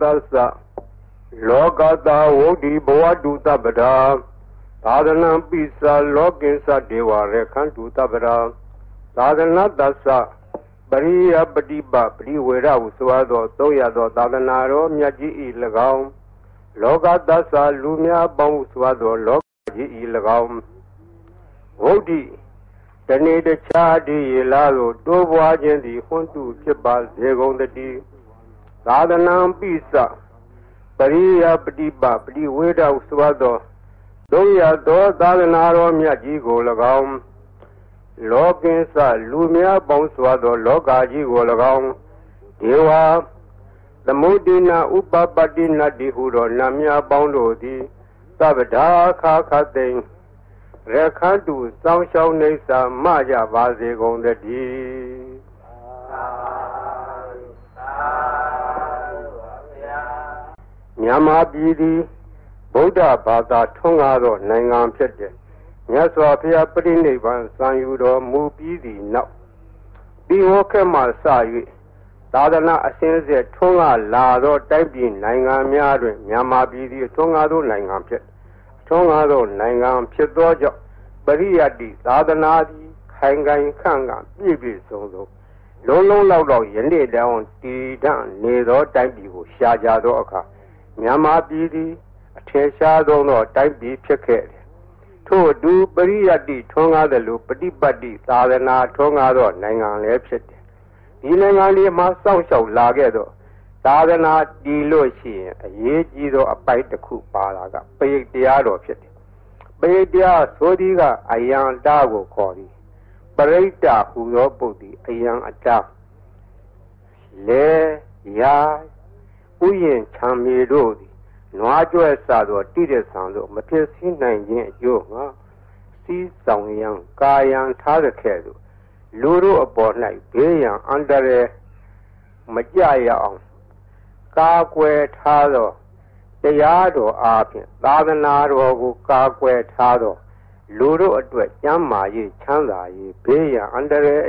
သသလောကတာဝုဒ္ဓိဘဝတုတပ္ပဒါသာသနံပိစလောကိသဒေဝရခန္တုတပ္ပဒါသာသနသသပရိယပฏิပပရိဝေရဟုဆိုသောသုံးရသောသာသနာတော်မြတ်ကြီးဤ၎င်းလောကသသလူများပေါင်းဆိုသောလောကကြီးဤ၎င်းဝုဒ္ဓိတနေ့တခြားဒီရလာသို့တိုးပွားခြင်းသည်ဟွန်းတုဖြစ်ပါစေကုန်တည်း သာသနာပိစပရိယပฏิပပရိဝေဒဟုဆိုသောသုံးရသောသာသနာတော်မြတ်ကြီးကို၎င်းလောကင်းစလူများပေါင်းစွာသော လောကကြီးကို၎င်းဒေဝသမုဒိနာဥပပတ္တိနတ္တိဟုသောနတ်များပေါင်းတို့သည်သဗ္ဗဒါခါခသိင်ရခန္တုစောင်းရှောင်းနေစာမကြပါစေကုန်တည်း မြန်မာပြည်သည်ဗုဒ္ဓဘာသာထွန်းကားသောနိုင်ငံဖြစ်တဲ့မြတ်စွာဘုရားပြိဋိဘံစံယူတော်မူပြီးသည့်နောက်ဒီဝခက်မှစ၍သာသနာအစဉ်ဆက်ထွန်းကားလာသောတိုက်ပြည်နိုင်ငံများတွင်မြန်မာပြည်သည်ထွန်းကားသောနိုင်ငံဖြစ်ထွန်းကားသောနိုင်ငံဖြစ်သောကြောင့်ပရိယတ္တိသာသနာသည်ခိုင်ခိုင်ခန့်ခန့်ပြည့်ပြည့်စုံစုံလုံးလုံးလောက်လောက်ယနေ့တောင်တည်တံ့နေသောတိုက်ပြည်ကိုရှားကြသောအခါ မြန်မာပြည်သည်အထင်ရှားဆုံးသောတိုက်ပြည်ဖြစ်ခဲ့တယ်ထို့အတူပရိယတ္တိထွန်းကားသလိုပฏิပတ်တိသာသနာထွန်းကားသောနိုင်ငံလည်းဖြစ်တယ်ဒီနိုင်ငံလေးမှာစောင့်ရှောက်လာခဲ့သောသာသနာတည်လို့ရှိရင်အရေးကြီးသောအပိုက်တစ်ခုပါလာကပိဋတရားတော်ဖြစ်တယ်ပိဋတရားဆိုသည်ကအယံတာကိုခေါ်သည်ပရိတ္တဟူသောပုဒ်သည်အယံအတာလေရာ ဥယျင်ချမ်းမြေတို့သည်နွားကြွဲ့စသောတိရစ္ဆာန်တို့မဖြစ်စည်းနိုင်ခြင်းအကျိုးငါစီးဆောင်ရန်ကာယံထားရခဲ့သို့လူတို့အပေါ်၌ဘေးရန်အန္တရာယ်မကြရအောင်ကာကွယ်ထားသောတရားတော်အားဖြင့်သာသနာတော်ကိုကာကွယ်ထားသောလူတို့အတွက်ကျမ်းမာရေးချမ်းသာရေးဘေးရန်အန္တရာယ်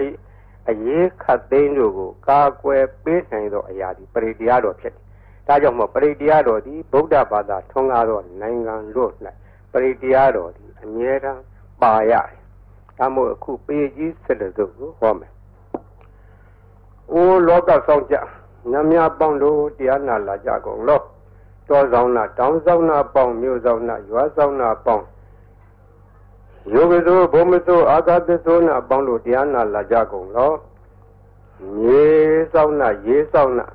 အရေးခတ်သိမ်းတို့ကိုကာကွယ်ပေးနိုင်သောအရာဒီပရိတရားတော်ဖြစ်တယ် ဒါကြောင့်မို့ပရိတရားတော်သည်ဗုဒ္ဓဘာသာထွန်းကားသောနိုင်ငံလို့၌ပရိတရားတော်သည်အမြဲတမ်းပါရတယ်။ဒါမို့အခုပေကြီးဆက်တဲ့စုကိုဟောမယ်။အိုးလောကဆောင်ကြနမများပေါင်းတို့တရားနာလာကြကုန်လော။တောဆောင်နာတောင်ဆောင်နာပေါင်းမြို့ဆောင်နာရွာဆောင်နာပေါင်းယောဂသောဘုံမသောအာဂတသောနာပေါင်းတို့တရားနာလာကြကုန်လော။မြေဆောင်နာရေးဆောင်နာ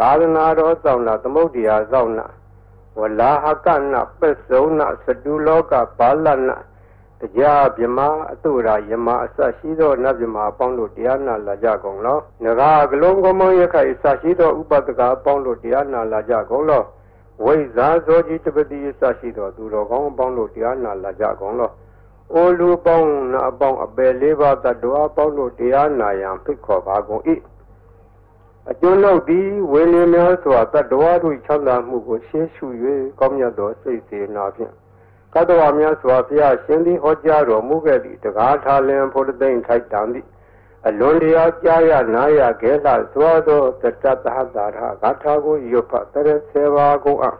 သာသနာတော်ဆောင်နာသမုဒ္ဒရာဆောင်နာဝလာဟကနာပစ္စုံနာစတုလောကဘာလနာတရားမြမအတုရာယမအစရှိသောနတ်မြမအပေါင်းတို့တရားနာလာကြကုန်လောငရာကလုံးကမောရခိုင်စရှိသောဥပဒကအပေါင်းတို့တရားနာလာကြကုန်လောဝိဇာဇောကြီးတပတိအစရှိသောသူတော်ကောင်းအပေါင်းတို့တရားနာလာကြကုန်လောအိုလူပေါင်းနာအပေါင်းအပယ်လေးပါးတတ္တဝါပေါင်းတို့တရားနာရန်ဖိတ်ခေါ်ပါကုန်၏ အကျိုးလောက်သည်ဝေလင်းများစွာတတ္တဝါတို့ချမ်းသာမှုကိုရှင်းရှု၍ကောင်းမြတ်သောစိတ်စေနာဖြင့်တတ္တဝါများစွာဘုရားရှင်သည်ဟောကြားတော်မူခဲ့သည့်တကားထာလင်ဘုဒ္ဓသိမ့်ထိုက်တံသည့်အလွန်တရာကြားရနာရခဲလှစွာသောတတ္တသဟတာရဂါထာကိုရွတ်ဖတ်တရဆေပါကုန်အ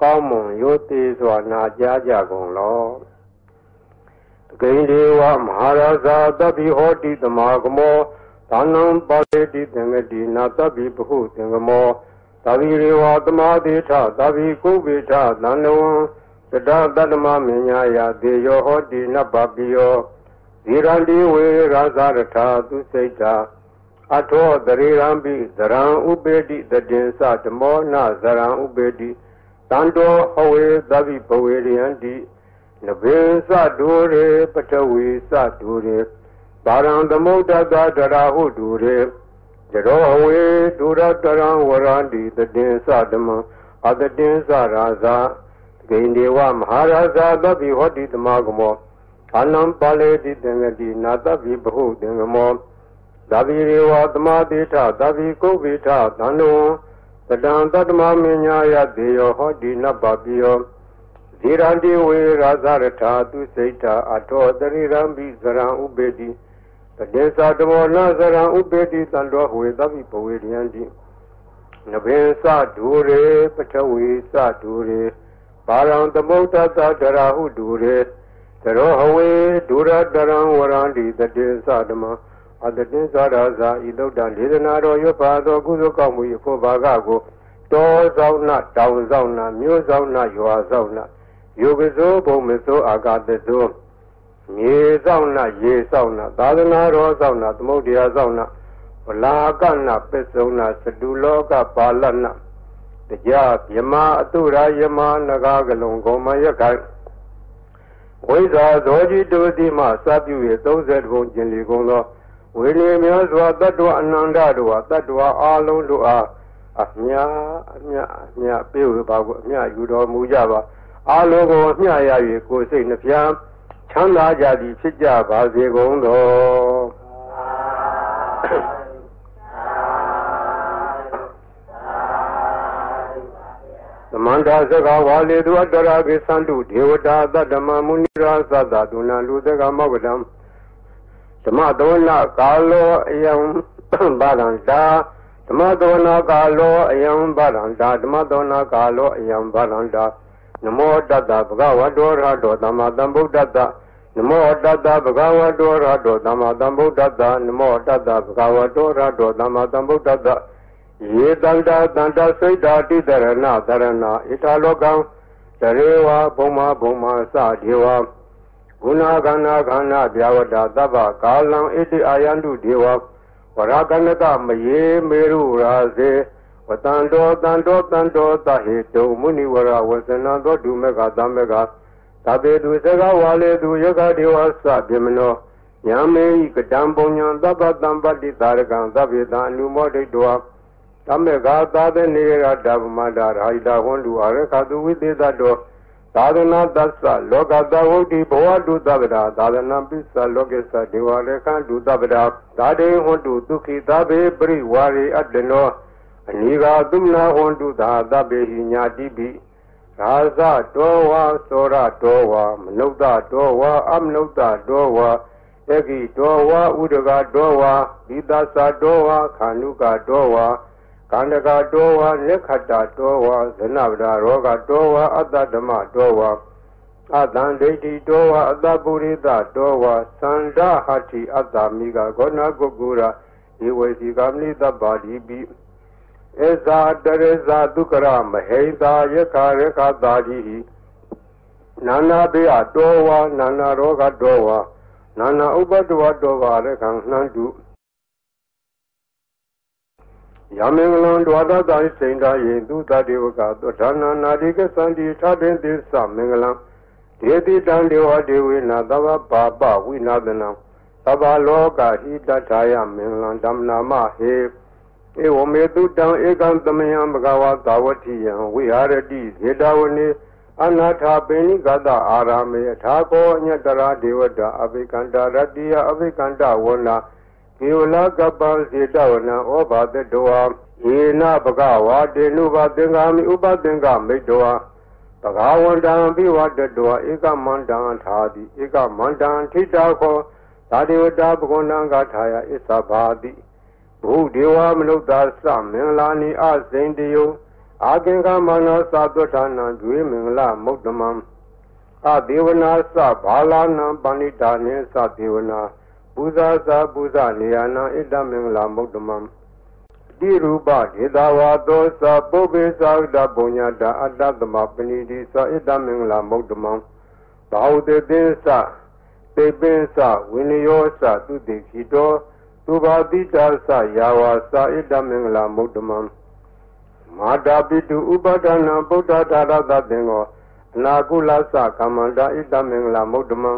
ကောင်းမွန်ရိုသေစွာနာကြားကြကုန်လောတကိဒေဝမဟာရာဇာတပိဟောတိတမဂမော သာနံပါတိတိသင်္ကတိနာတပိဘဟုသင်္ကမောသာဝိရေဝသမာတိထသာဝိကုဗေထသန္နဝံသတ္တတတ္တမမညာယသေယောဟောတိနပပိယောဇေရန္တိဝေရာဇရထာသူစိတ်တာအထောတရေရံပိသရံဥပေတိတတင်္စဓမောနဇရံဥပေတိတန္တောဟဝေသဗ္ဗိဘဝေရိယန္တိနဘေသဒုရေပထဝီသဒုရေ ပါရံသမုဒ္ဒတတရာဟုတူရေဇရောအဝေဒူရတရံဝရန္တိတတိသဓမ္မအတတိသရာဇာဂိန္ဒေဝမဟာရာဇာသဗ္ဗိဟောတိတမဂမောအနံပါလေတိတံဂတိနာသဗ္ဗိဘဟုတံဂမောသဗ္ဗိရေဝသမာတိထသဗ္ဗိကုဗိထသန္တောတတံတတမမညာယတေယောဟောတိနဘပိယောဇေရန္တိဝေရာဇရထာသူစိတ်တာအထောတရိရံပိဇရံဥပေတိ တတေသာတမောနဇရံဥပေတိတံတော်ဝေသဗ္ဗိပဝေရယံတိနဘင်စဒူရေပထဝီစဒူရေဘာရံသမုဒ္ဒတဒရာဟုဒူရေသရောဟဝေဒူရတရံဝရန္တိတတေသဓမ္မအတတိသာရဇာဤသုတ်တံဒေသနာတော်ရွတ်ပါသောကုသိုလ်ကောင်းမှု၏ဖို့ဘာကကိုတောဆောင်နာတောင်ဆောင်နာမြို့ဆောင်နာရွာဆောင်နာယုဂဇောဘုံမဇောအာဂတဇော မြေဆောင်နာရေဆောင်နာသာသနာတော်ဆောင်နာသမုဒ္ဒရာဆောင်နာဝလာကနာပစ္စုံနာသတုလောကပါလနာတရားမြမအတုရာယမနဂါကလုံဂုံမယခိုင်ဝိဇာဇောจิတုတိမှစပြု၍30ဘုံကျင်လီကုန်သောဝေလီမျိုးစွာတတ္တဝအနန္တတို့ဟာတတ္တဝအာလုံးတို့အားအမြအမြအမြပြေဝပါကိုအမြယူတော်မူကြပါအာလုံးကိုအမြရ၍ကိုယ်စိတ်နှပြ ချမ်းသာကြသည်ဖြစ်ကြပါစေကုန်သောသမန္တာစကဝါလေသူအတ္တရာကိသန္တုဒေဝတာသတ္တမမုနိရာသတ္တဒုနာလူတကမောကတံဓမ္မသောနာကာလောအယံဘာလန္တာဓမ္မသောနာကာလောအယံဘာလန္တာဓမ္မသောနာကာလောအယံဘာလန္တာ နမောတတ္တဘဂဝတောရတောသမ္မာသမ္ဗုဒ္ဓတ္တနမောတတ္တဘဂဝတောရတောသမ္မာသမ္ဗုဒ္ဓတ္တနမောတတ္တဘဂဝတောရတောသမ္မာသမ္ဗုဒ္ဓတ္တယေတန္တာတန္တာစိတ်တာတိတရဏတရဏဣထာလောကံတရေဝဘုံမဘုံမစဒေဝဂုဏခန္ဓာခန္ဓာဗျာဝတ္တသဗ္ဗကာလံဣတိအာယန္တုဒေဝဝရကနကမယေမေရုရာစေ ဝတန္တောတန္တောတန္တောသဟေတုမုနိဝရဝဇနံသောဒုမေကသမေကသဗ္ဗေသူစကဝါလေသူယကဒေဝသဗေမနောညာမေဤကတံပုံညံသဗ္ဗတံပတ္တိတာရကံသဗ္ဗေတံအနုမောဒိတောသမဂါသာသနေရတဗမတာရာဟိတာဟွန်တုအရခတုဝိသေသတောသာသနာတသလောကတဝုတ်တိဘဝတုသဗ္ဗရာသာသနာပိစ္ဆလောကေသဒေဝရေခန္တုသဗ္ဗရာသာတေဟွန်တုဒုခိသဗ္ဗေပရိဝါရေအတ္တနော အနိဃာသုမနာဟွန်တုသာသဗ္ဗေဟိညာတိပိရာဇတောဝါသောရတောဝါမနုဿတောဝါအမနုဿတောဝါဧကိတောဝါဥဒကတောဝါဒီသသတောဝါခန္ဓုကတောဝါကန္တကတောဝါလက်ခတ္တတောဝါဇနဗဒရောဂတောဝါအတ္တဓမ္မတောဝါအတံဒိဋ္ဌိတောဝါအတ္တပုရိသတောဝါသန္ဓဟတိအတ္တမိကဂောဏကုကုရာဧဝေစီကမနိတ္ပါတိပိဧဇာတရေ ဇာဒုက္ခရမဟိတာယခရခတာတိဟိနာနာဘေယတောဝါနာနာရောဂတောဝါနာနာဥပတ္တဝတောဝါရခံနှံတုယမင်္ဂလံဒွါဒတံစိန်တာယေသူတတေဝကသောဌာနာနာတိကသန္တိထတင်သစ္စမင်္ဂလံဒေတိတံဒေဝဒေဝေနသဗ္ဗဘာပဝိနာသနံသဗ္ဗလောကဟိတထာယမင်္ဂလံဓမ္မနာမဟေ ဧဝမေတုတံဧကံသမယံဘဂဝါသာဝတိယံဝိဟာရတိဇေတဝနေအနာထာပိဏိကတအာရမေထာကောအညတရာဒေဝတာအဘိကန္တာရတ္တိယအဘိကန္တဝနာကေဝလကပ္ပံစေတဝနံဩဘာတတောယေနဘဂဝါတေနုဘသင်္ကာမိဥပသင်္ကမိတ္တောဘဂဝန္တံပိဝတတောဧကမန္တံသာတိဧကမန္တံထိတာခောသာဒေဝတာဘဂဝန္တံဂါထာယဣသဘာတိ ဘုဒေဝမနုဿာသမင်္ဂလာနိအစိန်တယအာကင်္ဂမနောသသုထာနံဒွေမင်္ဂလမုဒ္ဓမံအဒေဝနာသဘာလာနံပဏိတာနေသဒေဝနာပူဇာစာပူဇာနေယနာဣတမင်္ဂလာမုဒ္ဓမံတိရူပဒေသာဝါသောသပုပ္ပေသာဒပုညတာအတ္တသမပဏိတိသဣတမင်္ဂလာမုဒ္ဓမံဘာဝတေသင်္သသေပင်္သဝိနယောသသုတိခိတော သုဘာတိတာသယာဝါသဣတမင်္ဂလာမုဒ္ဓမံမာတာပိတုဥပဒနာဗုဒ္ဓသာရတသင်္ကောအနာကုလသကမ္မန္တာဣတမင်္ဂလာမုဒ္ဓမံ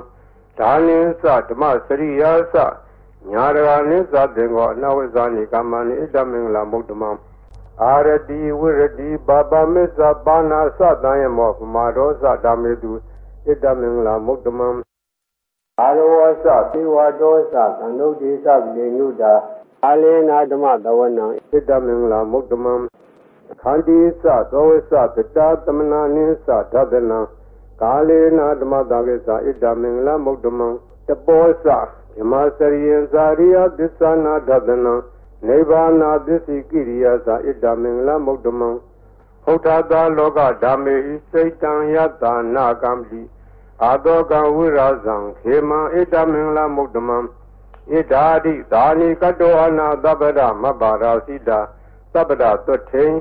ဒါလင်းစဓမ္မစရိယာစညာရဂာနိသတေကောအနဝိဇာနိကမ္မနိဣတမင်္ဂလာမုဒ္ဓမံအာရတိဝိရတိဘာပမစ္ဆပါဏာသတံယမောပမာရောသဓမ္မေတုဣတမင်္ဂလာမုဒ္ဓမံ အာရဝသသေဝတောသသန္တုတိသဗေညုတာအာလေနာဓမ္မတဝနံဣတမင်္ဂလာမုဒ္ဓမံခန္တီသသောဝသပတာသမနာနိသဓဒနံကာလေနာဓမ္မတာကိစ္စဣဒ္ဓမင်္ဂလမုဒ္ဓမံတပောစဓမ္မစရိယံဇာရိယသစ္ဆနာဒသနံနိဗ္ဗာနာသစ္စိကိရိယာသာဣဒ္ဓမင်္ဂလမုဒ္ဓမံဟုတ်တာသာလောကဓမ္မေဤစိတ်တံယတ္တနာကံပိ အာတောကံဝိရာဇံခေမံဣဒ္ဓမင်္ဂလမုဒ္ဓမံဣဒာတိသာနိကတောအနာသဗ္ဗဒမဗ္ဗရာစိတာသဗ္ဗဒသွတ်ထိန်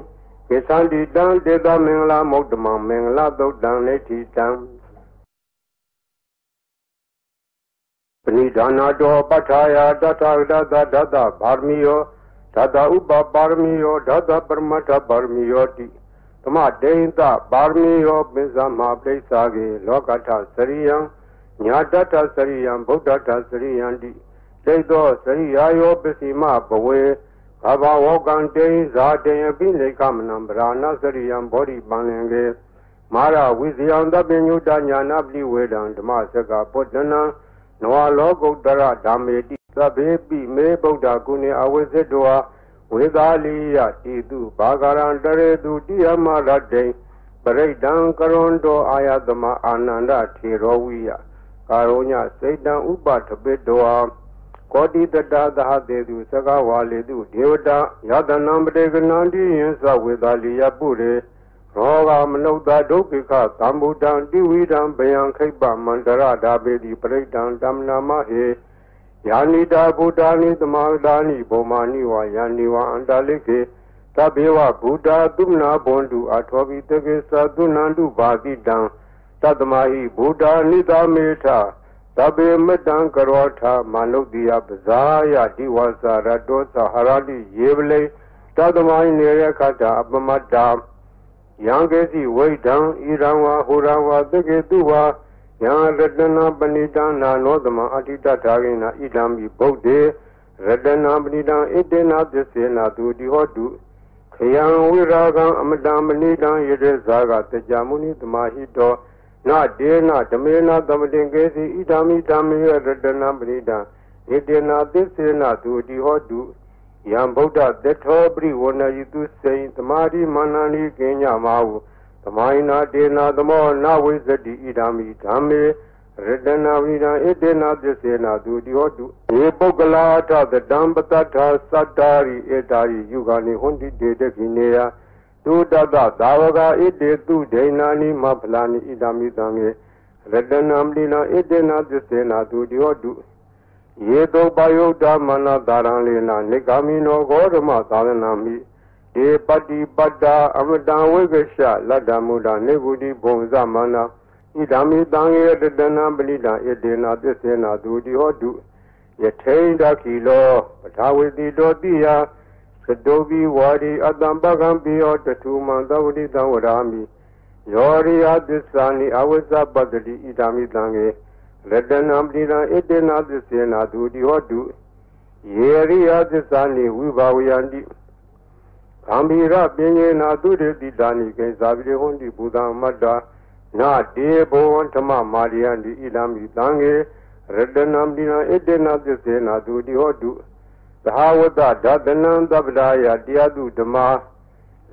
ကိသန္တိတံတေသမင်္ဂလမုဒ္ဓမံမင်္ဂလသုတ်တံနေတိတံပဏိဒါနာတောပဋ္ဌာယတထာဂတသဒတဗာရမီယောဓာတဥပပါရမီယောဓာတပရမတ္ထပါရမီယောတိ သမဒိဋ္ဌပါရမီယောပိစ္ဆမပိစ္ဆာကေလောကထစရိယံညာတတစရိယံဗုဒ္ဓတစရိယံတိဒိဋ္ဌောစရိယာယောပစ္စည်းမဘဝေဘာဘဝကံတေဇာတေယပိလေကမနံဗရာဏစရိယံဘောဓိပန္လင်ကေမာရဝိဇယံတပညုတညာနာပိဝေဒံဓမ္မစကပုတ္တနံနဝလောကုတ္တရဓမ္မေတိသဗ္ဗေပိမေဗုဒ္ဓကုဏေအဝိဇ္ဇတော ဝေသာလိယတိတုဘာဂရံတရေတုတိယမရတေပရိဒံကရွန်တောအာယသမအာနန္ဒထေရောဝိယကာရောညစိတ်တံဥပထပိတောကောတိတတသဟတေတုသကဝါလေတုဒေဝတာယတနံပတေကနန္တိယံသဝေသာလိယပုရေရောဂမနုဿဒုက္ခသံဗုဒ္ဓံတိဝိဒံဘယံခိပ္ပမန္တရဓာပေတိပရိဒံတမ္နာမဟေ ယာနိတာဗုဒ္ဓာနိသမာဒါနိဘောမာနိဝါယာနိဝါအန္တလိကေသဗ္ဗေဝဗုဒ္ဓသုမနာဘွန်တုအထောပိတကေသသုနန္တုဘာတိတံတတမဟိဗုဒ္ဓနိတာမေထသဗ္ဗေမတံကရောထမနုဿိယပဇာယတိဝါစာရတောသဟရတိယေဝလေတတမဟိနေရခတာအပမတ္တာယံကေစီဝိဒံဣရံဝါဟူရံဝါတကေတုဝါ ယံရတနာပဏိတနာနောသမအဋ္ဌိတထာဂိနာဣဒံမိဗုဒ္ဓေရတနာပဏိတံဣတေနာပစ္စေနာသူတိဟောတုခယံဝိရာဂံအမတံမဏိတံယတေဇာကတကြမုနိသမာဟိတောနဒေနဓမေနသမတင်ကေစီဣဒံမိဓမ္မေရတနာပဏိတံဣတေနာပစ္စေနာသူတိဟောတုယံဗုဒ္ဓသတ္ထောပရိဝဏယိတုစိန်သမာဓိမာနနိကင်းညမာဟု သမိုင်းနာတေနာသမောနဝိဇ္ဇတိဣဒာမိဓမ္မေရတနာဝိဒံဣတေနာပစ္စေနာသူတိဟောတုေပုဂ္ဂလာထသတံပတ္ထာသတ္တာရိဧတာရိယုဂာနိဟွန်တိတေတခိနေယတုတတသာဝကဣတေတုဒိဏာနိမဖလာနိဣဒာမိသံေရတနာမလိနာဣတေနာပစ္စေနာသူတိဟောတုယေတောပယုတ်တမနတာရံလေနာနိဂာမိနောဂောဓမသာသနာမိဒေ ပတိပတ္တာအမတံဝိကရှလတ္တမုဒ္ဒနေဂုတိဘုံဇမနာဣဒာမိတံယေတတနာပဏိတံဣတေနာပစ္စေနာသူတိဟောတုယထိန်တခိလောပထာဝေတိတောတိယသတောဘိဝါဒီအတ္တံပကံပိယောတထုမံသဝတိတံဝရာမိယောရိယသစ္စာနိအဝိဇ္ဇပတ္တိဣဒာမိတံယေရတနာပတိနာဣတေနာသစ္စေနာသူတိဟောတုယေရိယသစ္စာနိဝိဘာဝယန္တိ ဂံဗီရပင်ညေနာသူတေတိတာနိကေဇာပိဟွန်တိဘူတံမတ္တာနာတေဘောဝံဓမ္မမာရိယန္တိဣဒံမိသံဃေရတနာပတိနာဣတေနာသစ္စေနာသူတိဟောတုသဟဝတ္တဓတနံသဗ္ဗဒါယတရားသူဓမ္မာ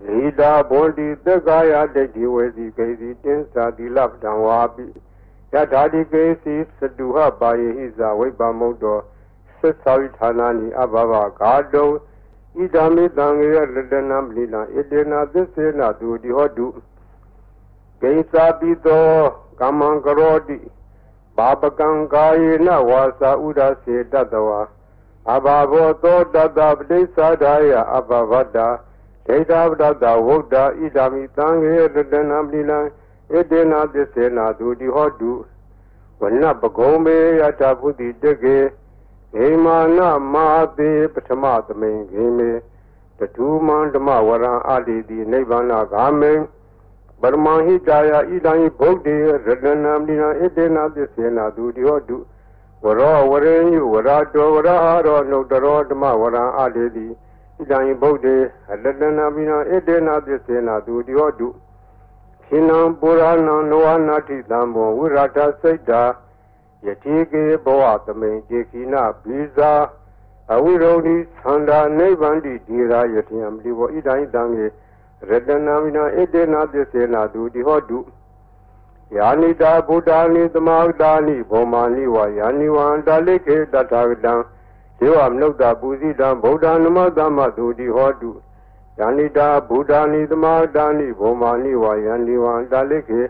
ဇိတာဘွန်တိသက္ကာယဒိဋ္ဌိဝေစီကေစီတင်းစာတိလပ္ပံဝါပိယထာတိကေစီစတုဟပါယေဟိဇဝိပမုတ်တောသစ္စာဝိဌာနာနိအဘဘဂါတုံ ဣဒာမိတံငေရတနာပလိလံဣတေနာသစ္စေနာသူတိဟောတုဂိသာပိတောကမ္မံကရောတိဘာပကံကာယေနဝါစာဥဒစေတတဝါအဘာဘောသောတတပတိစ္ဆာဒာယအဘဝတ္တဒိဋ္ဌပတ္တဝုဒ္ဓဣဒာမိတံငေရတနာပလိလံဣတေနာသစ္စေနာသူတိဟောတုဝနပကုံမေယတာဘုတိတကေ ဟိမာနမဟာတိပထမသမိန်ခေမေတထူမံဓမ္မဝရံအာတိတိနိဗ္ဗာန်ဂာမေပရမဟိတာယဣဒံဗုဒ္ဓေရတနာမိနာဣတေနာသစ္စေနာသူတိဟောတုဝရောဝရေညုဝရတောဝရဟာရောနှုတ်တရောဓမ္မဝရံအာတိတိဣဒံဗုဒ္ဓေရတနာမိနာဣတေနာသစ္စေနာသူတိဟောတုခိနံပုရဏံနောဝနာတိသံဘောဝိရတစိတ်တာ ယတိကေဘောသမိန်ကျေခိနဘိဇာအဝိရုဒိသန္တာနိဗ္ဗန္တိဒီရာယတိယံမိဘောဣဒိုင်းတံေရတနာမိနာဣတေနာသစ္စေနာသူတိဟောတုယာနိတာဗုဒ္ဓာနိသမာဂတာနိဘောမာနိဝါယာနိဝံတာလိခေတထာဂတံဇေဝမနုဿပူဇိတံဗုဒ္ဓနမသမ္မသူတိဟောတုယန္တိတာဘုဒ္ဓာနိသမာတာနိဘောမာနိဝါယန္တိဝံတာလိခေတ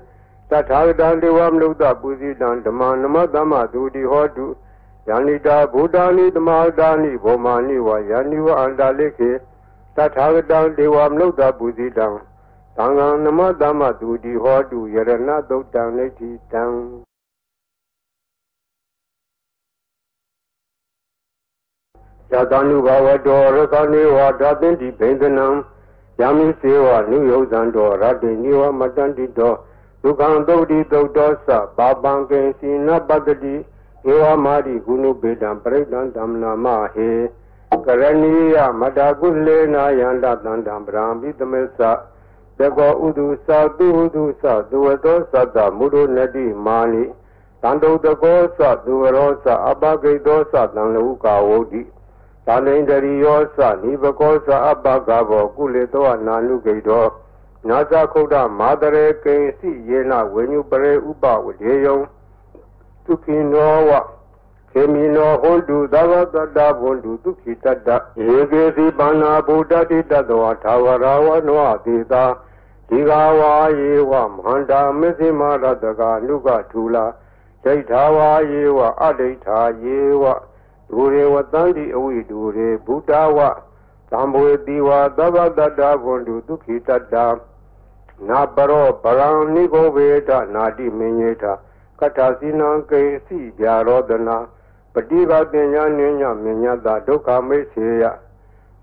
ထာဂတံဒေဝမနုဿပူဇိတံဓမ္မနမသမ္မသူတိဟောတုယန္တိတာဘုဒ္ဓာနိသမာတာနိဘောမာနိဝါယန္တိဝံတာလိခေတထာဂတံဒေဝမနုဿပူဇိတံသံဃံနမသမ္မသူတိဟောတုယရဏသုတ်တံနိဋ္ဌိတံယတ ानु ဘဝတောရကနေဝဓာတင်တိဘိန္ဒနံယမိစေဝနုယုဇံတောရတေနိဝမတန္တိတော ဒုက္ခံသုတ်တိသုတ်တောသဘာပံကေစီနပတ္တိဧဝမာရိဂုဏုပေတံပရိဒံဓမ္မနာမဟေကရဏီယမတကုလေနာယန္တတန္တံဗြဟ္မိတမေသသကောဥဒုသသူဥဒုသသူဝတောသတ္တမုဒုနတိမာနိတန္တုတကောသသူဝရောသအပဂိတောသတံလူကာဝုတိသာလိန္ဒရိယောသနိဘကောသအပကဘောကုလေတောနာနုဂိတော နာသခုဒ္ဓမာတရေကိဉ္စီယေနဝေညုပရေဥပဝဒေယံဒုခိနောဝခေမိနောဟွန်တုသဗ္ဗတတ္တဘွန်တုဒုခိတတ္တဧကေစီပါဏာဗုဒ္ဓတိတတဝထာဝရဝနောသေတာဒီဃဝါယေဝမန္တာမစ္စိမရတကအနုကထူလာဒိဋ္ဌာဝါယေဝအဒိဋ္ဌာယေဝဒူရေဝတန္တိအဝိဒူရေဘုဒ္ဓဝသံဘဝေတိဝသဗ္ဗတတ္တဘွန်တုဒုခိတတ္တ နာပရောပရံနိဂောဝေဒနာတိမင်းညေထကထာစီနံကေစီဗျာရောဒနာပฏิဘာပညာဉ္ညမဉ္ညတာဒုက္ခမိတ်စေယ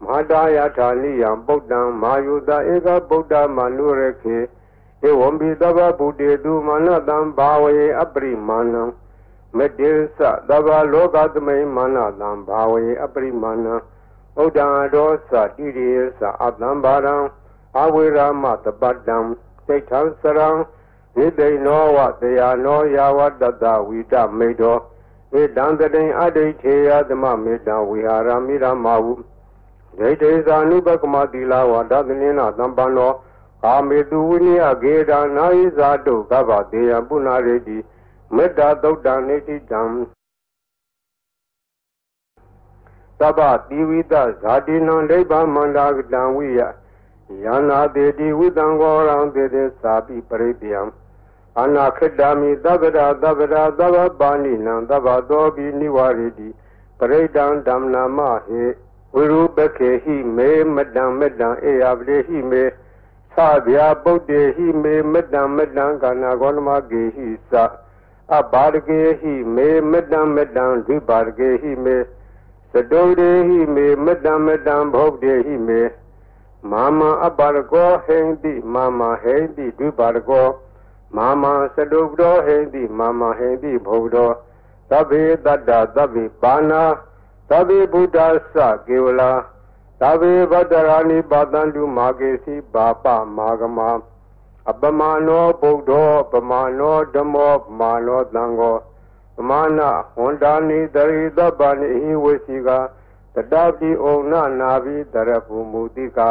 မဟာတာယထာနိယံပုဒ္ဒံမာယုတဧကဗုဒ္ဓမနုရခေဧဝံဘိသဗ္ဗဗုတေတုမာနတံဘာဝေအပရိမာဏံမတေသသဗ္ဗလောကသမိမာနတံဘာဝေအပရိမာဏံဥဒ္ဒံဒောသတိရိယသအတံဘာရံ အဝေရမတပတ္တံစိတ်ထံစရံဣတိနောဝတရားနောယာဝတတဝိတမေတောဧတံတတိအဋ္ဌိထေယသမမေတံဝိဟာရမိရမဟုဒိဋ္ဌိဇာနုပကမတိလာဝဒသနိနာသံပန္နောအာမေတုဝိနိယဂေဒာနာယိဇာတုကဗ္ဗတေယပုဏ္ဏရေတိမေတ္တာသုတ်တံနေတိတံသဗ္ဗတိဝိတဇာတိနံဒိဗ္ဗမန္တာကတံဝိယ ယန္နာတေတိဝိတံဂောရံတေတေသာပိပရိတယံအနာခိတမိသဗ္ဗရာသဗ္ဗရာသဗ္ဗပါဏိနံသဗ္ဗသောပိနိဝရိတိပရိဒံဓမ္မနာမဟေဝိရုပခေဟိမေမတံမတံအေယပတိဟိမေသဗျာပုတ်တေဟိမေမတံမတံကာနာဂောနမကေဟိသအဘာရကေဟိမေမတံမတံဒိဘာရကေဟိမေသတုတေဟိမေမတံမတံဘုတ်တေဟိမေ မာမအပါရကောဟိန္တိမာမဟိန္တိဒုပါရကောမာမသတုပ္တောဟိန္တိမာမဟိန္တိဘုဒ္ဓသဗ္ဗေတတ္တသဗ္ဗေပါဏာသဗ္ဗေဘုဒ္ဓသကေဝလာသဗ္ဗေဗတ္တရာနိပါတန္တုမာကေစီဘာပမာဂမအပမနောဗုဒ္ဓောပမနောဓမ္မောပမနောသံဃောပမနာဝန္တာနိတရိသဗ္ဗနိဟိဝေစီကတတပိဩနနာဘိတရပုမူတိကာ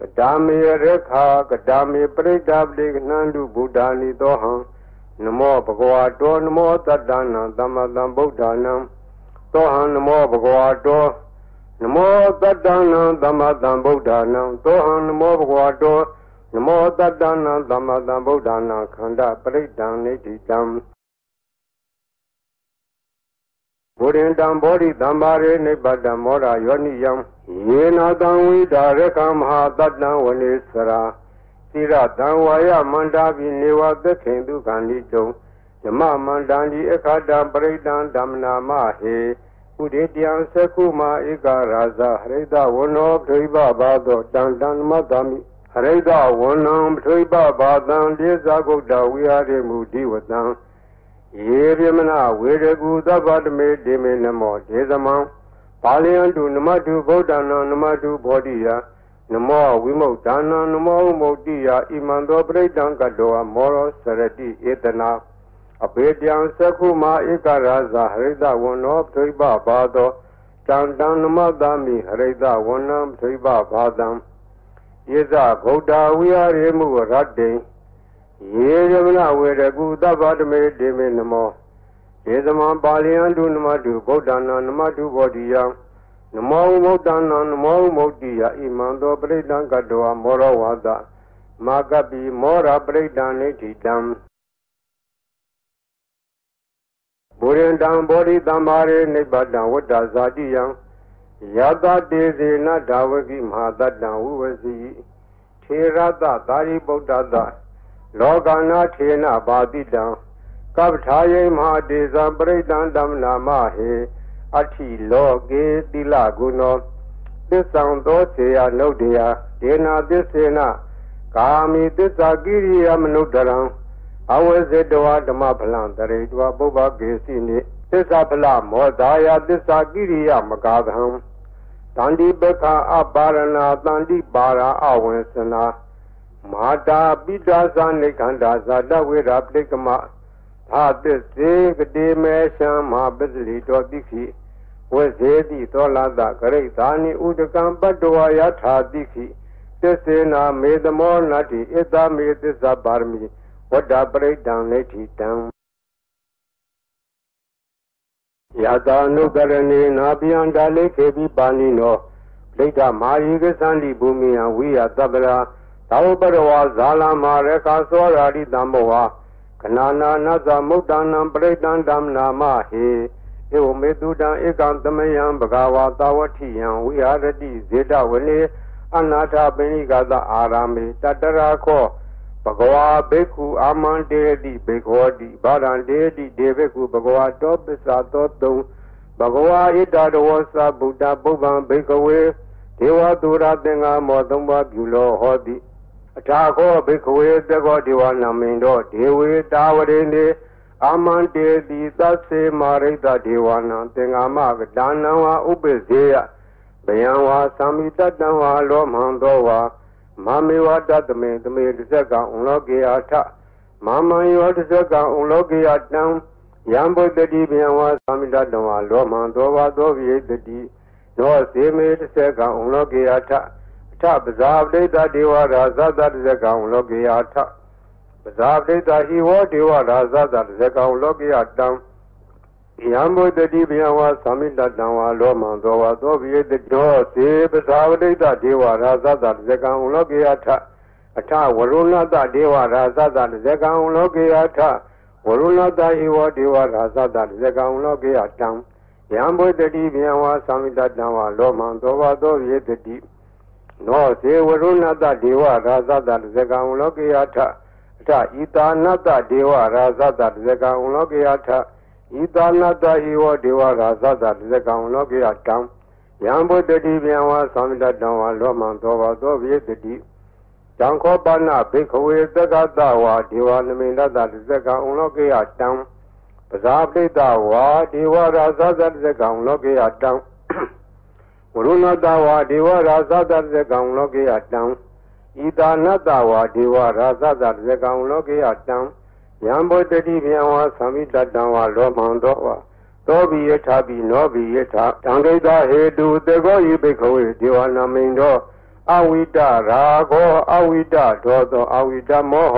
ကတာမေရခာကတာမေပရိဒပတိကနန္တုဗုဒ္ဓာနိသောဟံနမောဘဂဝါတောနမောတတ္တနာသမ္မာသမ္ဗုဒ္ဓနာသောဟံနမောဘဂဝါတောနမောတတ္တနာသမ္မာသမ္ဗုဒ္ဓနာသောဟံနမောဘဂဝါတောနမောတတ္တနာသမ္မာသမ္ဗုဒ္ဓနာခန္ဓာပရိဒံနေတိတံဘုရင်တံဘောဓိတံပါရေနိဗ္ဗတမောရာယောနိယံ ယေနာတံဝိဒါရကမဟာတတံဝနေစရာသီရတံဝါယမန္တာပိနေဝသက္ခေဒုက္ခဏိတုံဓမ္မမန္တံဒီအခါတံပရိဒံဓမ္မနာမဟေဥဒေတယံသက္ခုမာဧကရာဇဟရိတဝနောဒိဗဘာသောတံတံမတ္တမိဟရိတဝနံပထွိပဘာတံဒေဇဂုတ်တဝိဟာရေမူဒီဝတံယေပြမနာဝေရကူသဗ္ဗတမေဒေမေနမောဒေသမံ ပါဠိယံတုနမတုဗုဒ္ဓနာနမတုဘောဓိယနမောဝိမု ക്ത နာနမောမုတ်တိယဣမံသောပရိဒံကတောမောရောစရတိဧတနာအဘေတံသက္ခုမာဧကရာဇဟရိတဝန္နောပသိပဘာသောတံတံနမတာမိဟရိတဝန္နံပသိပဘာတံဣဇဗုဒ္ဓဝိဟာရေမှုရတ္တိယေရမဏဝေရကုသဗ္ဗတမေတေမေနမော ဧသမံပါဠိယံတုနမတုဗုဒ္ဓနာနမတုဘောဓိယံနမောမုဒ္ဒနာနမောမုဒ္တိယဣမံသောပရိဒံကတောမောရဝါဒမာကပိမောရပရိဒံနိဋ္ဌိတံဘူရင်တံဘောဓိတံမာရေနိဗ္ဗတံဝတ္တဇာတိယံယတတေစေနဒါဝကိမဟာတတံဝုဝစီထေရတသာရိပုတ္တသလောကနာထေနဘာတိတံ ကပ္ပထာယေမဟာတေဇံပရိဒံဓမ္မနာမဟေအထိလောကေတိလဂုဏောသစ္ဆံသောစေယနုဒ္ဒယဒေနာသစ္စေနကာမိသစ္စာကိရိယမနုဒရံအဝေဇတဝဓမ္မဖလံတရေတဝပုဗ္ဗကေစီနိသစ္စာဖလမောဒါယသစ္စာကိရိယမကာသံတန္တိပခအပါရဏတန္တိပါရာအဝေစနာမာတာပိတာသနိခန္ဓာဇာတဝေရပဋိကမ သာသစ္စေကတိမေရှံမဟာပစ္စလိတောတိခိဝေဇေတိသောလာတဂရိသာနိဥဒကံပတ္တဝယထာတိခိသစ္စေနာမေသမောနတ္တိဣသမေသစ္စာပါရမီဝတ္တပရိဒံနေတိတံယတာနုကရဏေနာပိယံဒါလေခေပိပါဏိနောဒိဋ္ဌမာရိကသန္တိဘူမိယဝိယသဗ္ဗရာသာဝပရဝဇာလမာရခာသောရာတိတံဘောဟာ ခဏနာနသမုဒ္ဒနာပရိဒံဓမ္မနာမဟေဧဝမေတုတံဧကံသမယံဘဂဝါသာဝတိယံဝိဟာရတိဇေတဝနေအနာထပိဏိကသအာရမေတတရာခောဘဂဝါဘိက္ခုအာမန္တေတိဘေခောတိဗာရံတေတိဒေဘိက္ခုဘဂဝါတောပစ္စာသောတုံဘဂဝါဣတတဝသဗုဒ္ဓပုဗ္ဗံဘိကဝေဒေဝသူရသင်္ဃမောသုံးပါးပြုလောဟောတိ အထာခောဘိကဝေတကောဒေဝနာမိန်တော်ဒေဝေတာဝရေနေအာမန္တေတိသစ္စေမာရိတဒေဝနာသင်္ဃမကဒါနံဝဥပ္ပဇေယဘယံဝါသမိတတံဝါလောမံသောဝါမမေဝတတမေသမေတစ္ဆကံဥလောကေယထမမံယောတစ္ဆကံဥလောကေယတံယံဘုဒ္ဓတိဘယံဝါသမိတတံဝါလောမံသောဝါသောဝိတတိနောစေမေတစ္ဆကံဥလောကေယထအ ထပဇာပဋိတဒေဝရာဇသတစ္ဆကံဥလောကေယထပဇာပဋိတဟိဝောဒေဝရာဇသတစ္ဆကံဥလောကေယတံယံဘုဒ္ဓတိဘယဝါသမိတတံဝါလောမံသောဝါသောပိယတတောစေပသာဝတိတဒေဝရာဇသတဇကံဥလောကေယထအထဝရုဏတဒေဝရာဇသတဇကံဥလောကေယထဝရုဏတဟိဝဒေဝရာဇသတဇကံဥလောကေယတံယံဘုဒ္ဓတိဘယဝါသမိတတံဝါလောမံသောဝါသောပိယတတိ နောစေဝရုဏတဒေဝရာဇသတဇကံဥလောကေယထအထဣတာနတဒေဝရာဇသတဇကံဥလောကေယထဤသာနတဟိဝဒေဝရာသတ္တတဇကံလောကေယတံယံဘုဒ္ဓတိဗျံဝါသံတတံဝါလောမံသောဘာသောဝိတတိတံခောပနဘိခဝေသက္ကတဝါဒေဝနမိန္ဒတတဇကံလောကေယတံပဇာပိတဝါဒေဝရာသတ္တတဇကံလောကေယတံဝရုဏတဝါဒေဝရာသတ္တတဇကံလောကေယတံ ဤသာနတဝါဒေဝရာသတ္တတဇကံလောကေယတံယံဘောတတိဗျံဝါသမိတတံဝါလောမံသောဝါသောဘိယထာဘိနောဘိယထာတံဒိတဟေတုတေကောဤဘိခဝေဒေဝနာမိန်သောအဝိတရာဂောအဝိတဒောသောအဝိတမောဟ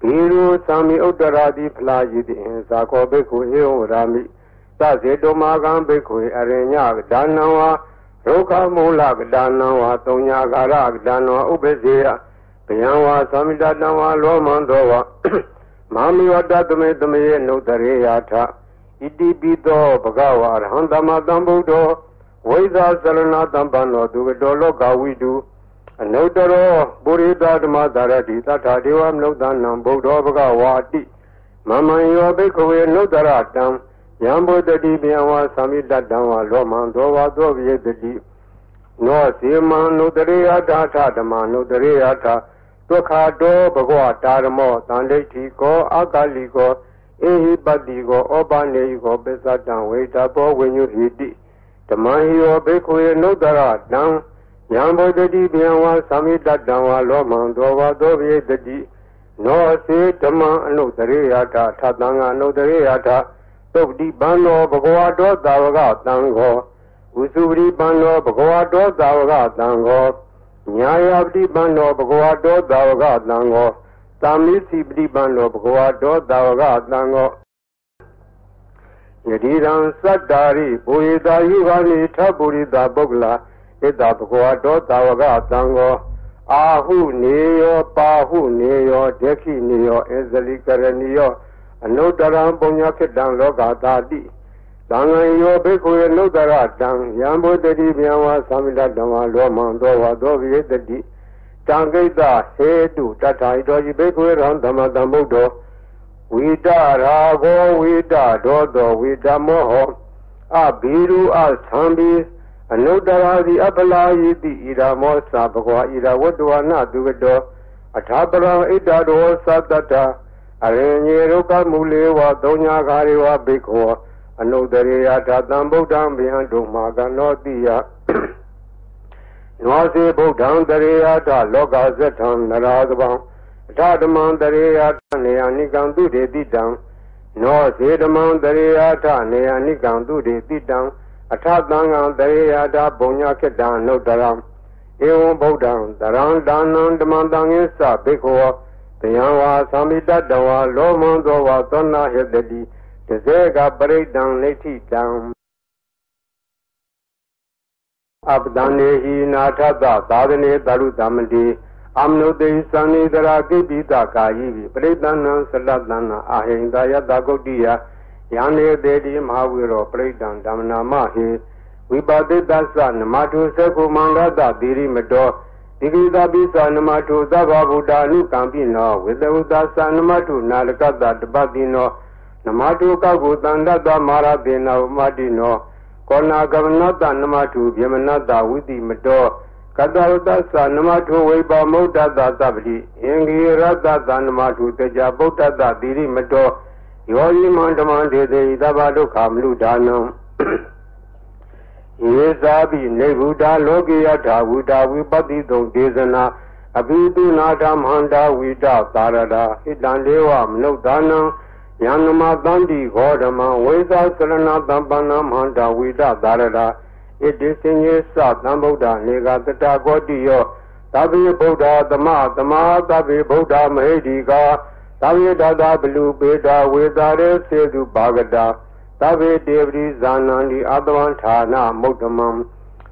ဘီရုသံမိဥတ္တရာတိဖလာယိတိဇာကောဘိက္ခုဧဝရာမိသဇေတုမာကံဘိက္ခုအရိညကဒါနံဝါ ရုခမူလကဒါနံဝါတုံညာကာရကဒါနံဝါဥပ္ပဇေယဘယံဝါသမိတတံဝါလောမံသောဝါမာမိဝတ္တသမေသမေနုတရေယာထဣတိပိသောဘဂဝါရဟံသမတံဗုဒ္ဓောဝိဇာသရဏတံပန္နောသူကတော်လောကဝိတုအနုတ္တရောပုရိသဓမ္မသာရတိသတ္ထာဒေဝမနုဿာနံဗုဒ္ဓောဘဂဝါတိမမံယောဘိခဝေနုတ္တရတံ ယံဘုဒ္ဓတိဗျံဝါသမိတတံဝါလောမံသောဝါသောဝိယတတိနောစေမံနုတရေယတာထဓမ္မနုတရေယတာဒုက္ခတောဘဂဝတာရမောတန်ဒိဋ္ဌိကောအာကလိကောအေဟိပတ္တိကောဩပနေကောပစ္စတံဝေတဘောဝိညုဟိတိဓမ္မဟိယောဘေခွေနုတ္တရတံယံဘုဒ္ဓတိဗျံဝါသမိတတံဝါလောမံသောဝါသောပိတတိနောစေဓမ္မအနုတရေယထာထတံကအနုတရေယထာ သုတ်တိပံသောဘဂဝတောသာဝကတံခောဝုစုပရိပံသောဘဂဝတောသာဝကတံခောညာယပฏิပန္နောဘဂဝတောသာဝကတံဃောသာမိစီပฏิပန္နောဘဂဝတောသာဝကတံဃောယတိရံသတ္တာရိဘူရိတာယုဂာနိထပုရိတာပုဂ္ဂလာဣတ္တဘဂဝတောတာဝကသံဃောအာဟုနေယောပါဟုနေယောဒက္ခိနေယောအဇလိကရဏီယော အနုတ္တရံပုညခိတံလောကတာတိသံဃံယောဘိက္ခုယနုတ္တရတံယံဘုတ္တိဗျံဝါသမိတဓမ္မလောမံသောဝါသောဝိတတိတံကိတ္တဟေတုတထာဣတောယိဘိက္ခုယရံဓမ္မတံဗုဒ္ဓောဝိတရာဂောဝိတဒောသောဝိတမောဟအဘိရုအသံဘိအနုတ္တရာတိအပလာယိတိဣရာမောသဘဂဝါဣရာဝတ္တဝနာသူကတောအထာပရံဣတ္တဒောသတ္တ အရင်ညေရုကမူလေဝသုံးညာကာရေဝဘိက္ခောအနုတ္တရေယထာတံဗုဒ္ဓံဗျံဒုမာကနောတိယနောစေဗုဒ္ဓံတရေယထလောကဇထံနရာသဗံအထဓမ္မံတရေယထနေယနိကံသူတေတိတံနောစေဓမ္မံတရေယထနေယနိကံသူတေတိတံအထသံဃံတရေယထဘုံညာခေတ္တံနုတ္တရံဧဝံဗုဒ္ဓံတရံဒါနံဓမ္မံတံငိသဘိက္ခော တယံဝါသံမိတတဝါလောမံသောဝါသောနာဟေတတိတစေကပရိဒံလိဋ္ဌိတံအပဒံနေဟိနာထသသာသနေတရုတမတိအမနုတေသံနေတရာကိပိတကာယိပိပရိသဏံသလတနာအာဟိန္ဒယတဂုတ်တိယယံနေတေတိမဟာဝိရောပရိဒံဓမ္မနာမဟိဝိပါတိတ္သနမတုသကုမန္တတသီရိမတော ဒီကိသပိသနမတုသဗ္ဗဗုဒ္ဓ ानु ကံပိနောဝေတဝတ္တသနမတုနာလကတတပတိနောနမတုကကုတန္တတမာရတေနဝမတိနောကောနာကမနတနမတုဗျမနတဝိတိမတောကတဝတ္တသနမထုဝိပါမုဒ္ဒတသဗ္ဗတိအင်္ဂိရတသနမထုတေကြဗုဒ္ဓတသီရိမတောယောဤမန္တမံဒေသေသဗ္ဗဒုက္ခမလူဒါနံ ယေသာပိနေဗုဒ္ဓလောကိယထာဝုတာဝိပတိတုံဒေသနာအဘိတုနာဓမ္မန္တာဝိတသာရတာဣတံဒေဝမနုဿာနံယန္နမတန္တိခောဓမ္မဝိသသရဏတံပန္နမန္တာဝိတသာရတာဣတိစင်ကြီးသသံဗုဒ္ဓနေကတတကောတိယောသဗ္ဗေဗုဒ္ဓသမသမာသဗ္ဗေဗုဒ္ဓမဟိတိကာသဗ္ဗေတတဘလူပေတာဝေတာရေစေတုဘာဂတာ သဗ္ဗေတေပရိဇာနန္ဒီအတဝံဌာနမုဒ္ဓမံ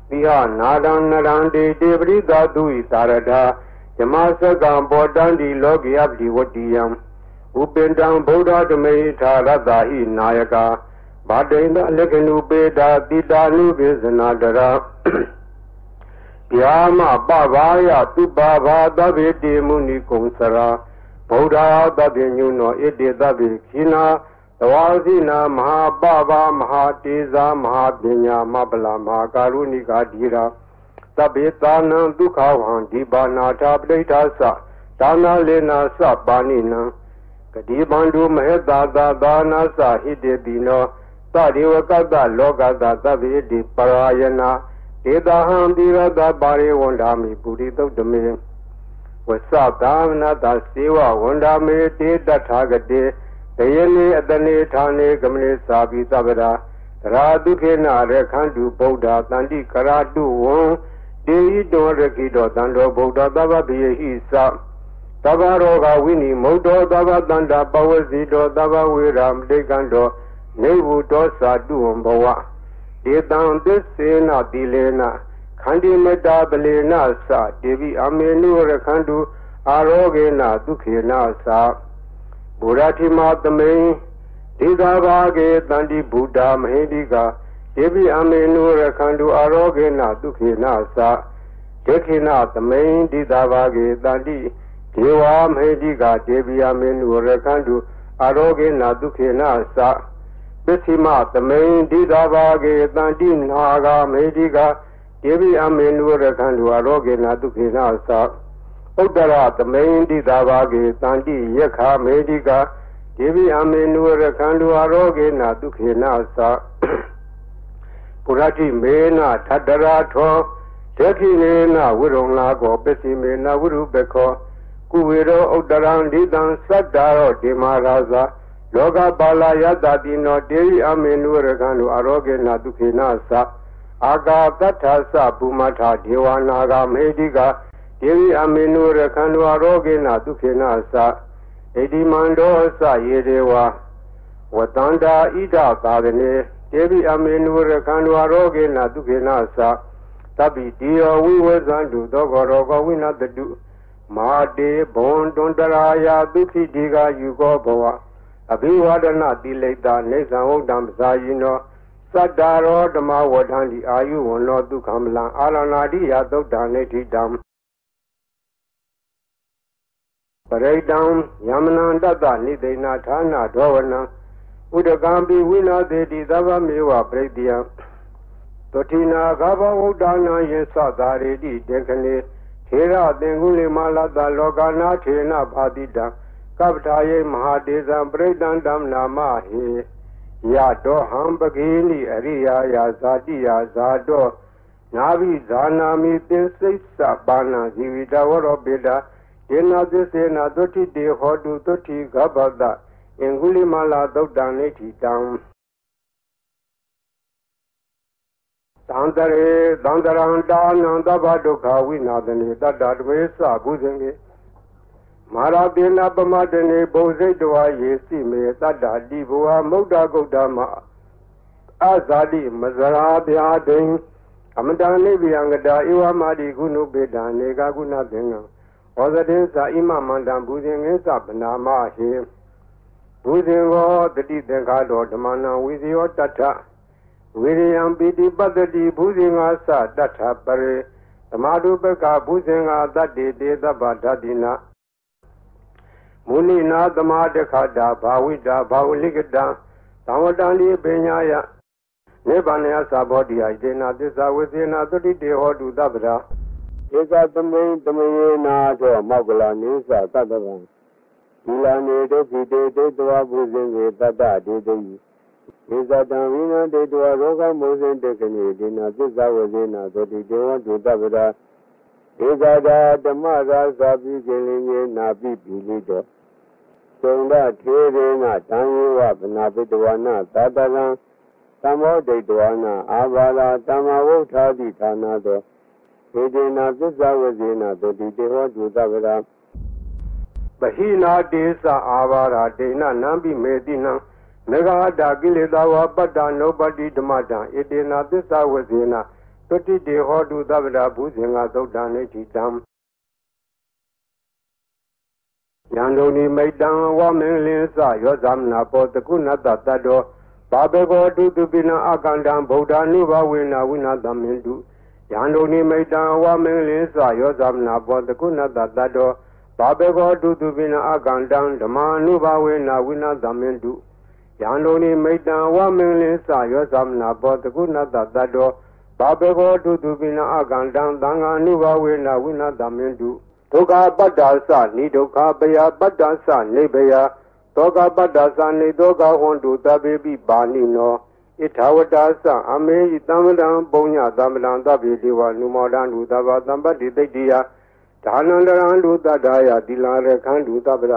တိဟနာဒံနရန္တိတေပရိသာတုဤသာရတာဇမစကံဘောတန္တိလောကိယပတိဝတ္တိယံဥပင်တံဗုဒ္ဓဓမေထာရတ္တာဟိနာယကာဘာတိန်တလက္ခဏုပေတာတိတာနုပိစနာတရာဗျာမပဘာယသူပါဘာသဗ္ဗေတိမုနိကုံစရာဗုဒ္ဓသဗ္ဗညုနောဣတိသဗ္ဗေခိနာသ ဝါစီနာမဟာပဘာမဟာတေဇာမဟာပညာမပလာမဟာကာရုဏိကာဓိရာသဗ္ဗေသာနံဒုက္ခဝံဒီပါနာထာပဋိဋ္ဌာသဒါနာလေနာသပါဏိနံကတိဘန္တုမဟေတာသာသာနာသဟိတေတိနောသဒေဝကတ္တလောကတသဗ္ဗေတိပရာယနာဒေတာဟံတိရတပါရိဝန္ဒာမိပုရိသုတ်တမေဝသသာမနတစေဝဝန္ဒာမေတေတထာဂတေ တယနေအတနေဌာနေကမနေသာပိသဗ္ဗရာသရာဒုခေနရခန္တုဗုဒ္ဓတန္တိကရာတုဝံတေဟိတောရခိတောတန္တောဗုဒ္ဓသဗ္ဗပိယဟိသသဗ္ဗရောဂဝိနိမုတ်တောသဗ္ဗတန္တာပဝစီတောသဗ္ဗဝေရမတိကံတောနေဝုတောသာတုဝံဘဝဧတံသစ္စေနတိလေနခန္တီမတ္တာပလေနသတေဝိအမေနုရခန္တုအာရောဂေနဒုခေနသ ဘုရားတိမသမိန်ဒေသာဘာဂေတန္တိဗုဒ္ဓမဟိတိကဒေဝိအမေနုရခန္တုအာရောဂေနဒုခေနသဒေခိနသမိန်ဒေသာဘာဂေတန္တိဒေဝမဟိတိကဒေဝိအမေနုရခန္တုအာရောဂေနဒုခေနသပစ္စည်းမသမိန်ဒိသာဘာကေတန်တိနာဂမေတိကဒေဝိအမေနုရခန္တုအရောဂေနဒုခေနသ ဥဒ္ဒရသမိန်ဒိသာဘာကေတန်တိယခမေတိကဒေဝိအမေနုရခန္တုအရောဂေနဒုခေနသပုရတိမေနထတရာထောဒက္ခိနေနဝိရုံလာကောပစ္စည်းမေနဝိရုပခောကုဝေရောဥဒ္ဒရံဒိတံသတ္တာရောဒေမာရာဇာလောကပါလာယတတိနောတေရိအမေနုရကံတို့အရောဂေနဒုခေနသအာကာတထသပုမထဒေဝနာဂမေတိက ဒေဝိအမေနုရကံတို့အရောဂေနဒုခေနသဣတိမန္တောသယေဒေဝဝဝတန္တာဣဒသာသနေတေဘိအမေနုရခန္ဓဝရောဂေနဒုခေနသတပိတိယောဝိဝဇန္တုသောကောရောဂဝိနတတုမာတေဘွန်တွန်တရာယာဒုခိတိကယူကောဘဝအဘိဝဒနာတိလိတာနေသံဟုတ်တံပဇာယိနောသတ္တာရောဓမ္မဝဋ္ဌံဒီအာယုဝန္နောဒုက္ခမလံအာလနာတိယသုတ်တံနေတိတံပ ရိတံယမနန္တတနိသိဏဌာနဒောဝနံဥဒကံပိဝိနာသေတိသဗ္ဗမေဝပရိတယံတတိနာဂဘဝုဒ္ဒနာယေသသာရေတိတေခနေထေရသင်္ကုလိမလတလောကနာထေနဘာတိတံကပ္ပထာယေမဟာတေဇံပရိတံဓမ္နာမဟေယတောဟံပကေနိအရိယာယာဇာတိယာဇာတောနာဘိဇာနာမိသင်္စိတ်စပါဏဇီဝိတဝရောပိတာ ဒေနာသစ္စေနာသုတိတေဟောတုသုတိဂဗ္ဗတအင်္ဂုလိမလာသုတ်တံနေတိတံသံတရေသံတရံတာနံသဗ္ဗဒုက္ခဝိနာသနေတတ္တတဝေသဘုဇင်ကေမာရတေနပမတနေဘုဇိတဝါယေစီမေတတ္တတိဘဝမုဒ္ဒဂုတ်တမအဇာတိမဇရာဗျာဒိံအမတန်နိဗ္ဗယံကတာဧဝမာတိကုဏုပေတံနေကကုဏသင်္ကံ ဟောဇတေသာဣမမန္တံဘုဇင်ငင်းသဗနာမဟေဘုဇင်ဝတတိသင်္ခါတော်ဓမ္မနံဝိဇယောတတ္ထဝိရိယံပိတိပတ္တိဘုဇင်ငါသတတ္ထပရေသမာဓုပကဘုဇင်ငါတတ္တိတေသဗ္ဗဓာတိနာမုနိနာသမာတခတာဘာဝိတာဘာဝလိကတံသံဝတံလိပညာယနိဗ္ဗာန်ယသဘောတရားဣတေနာသစ္စာဝိသေနာသုတိတေဟောတုသဗ္ဗရာ ဧကသမိန်သမေနာသောမောက္ကလနိသသတ္တဗံဒီလနေဒုက္ခိတေတေတဝဘုဇင်ေတတ္တဒေတိဧဇတံဝိနတေတဝရောဂမောဇင်တေကနေဒီနာသစ္စာဝဇေနာသုတိတေဟောတုသဗ္ဗရာဧကတာဓမ္မရာသာပိကိလင်းယေနာပိပိလိတောသုံးဒထေရေနတံယေဝဗနာပိတဝနာသာတရံသမောဒိတဝနာအာဘာလာတမဝုထာတိဌာနာသောေ ဒေနာသစ္စာဝဇေနာတတိတေဟောဒုသဗရာပဟိနာတေသအာဘာရာဒေနနံပိမေတိနံမေဃာတာကိလေသာဝပတ္တနုပတိဓမ္မတံဧတေနာသစ္စာဝဇေနာတတိတေဟောဒုသဗရာဘုဇင်္ဂသုတ်တံနေတိတံယံဒုန်ိမိတ်တံဝမင်းလင်းစယောသမနာပောတကုဏတတတ္တောဘာဘေကောတုတုပိနအကန္တံဗုဒ္ဓ ानु ဘဝေနဝိနာသမင်တု ယံဒုန်ိမိတ်တံဝမင်းလင်းစယောသမနာပောတကုဏတတတ္တောဘာဘေကောတုတုပိနအကန္တံဓမ္မာနုဘဝေနဝိနာသမင်တုယံဒုန်ိမိတ်တံဝမင်းလင်းစယောသမနာပောတကုဏတတတ္တောဘာဘေကောတုတုပိနအကန္တံသံဃာနုဘဝေနဝိနာသမင်တုဒုက္ခပတ္တာသနိဒုက္ခပယပတ္တာသနိဗယသောကပတ္တာသနိသောကဟွန်တုတပေပိပါဏိနော ဣထာဝတာသအမေယတမ္မတံပုံညတမ္မတံသဗ္ဗေဒီဝနုမောဒံလူသဗ္ဗသံပတ္တိတိတ္တိယဒါနန္တရံလူတတ္တာယသီလာရခန္တုသဗ္ဗရ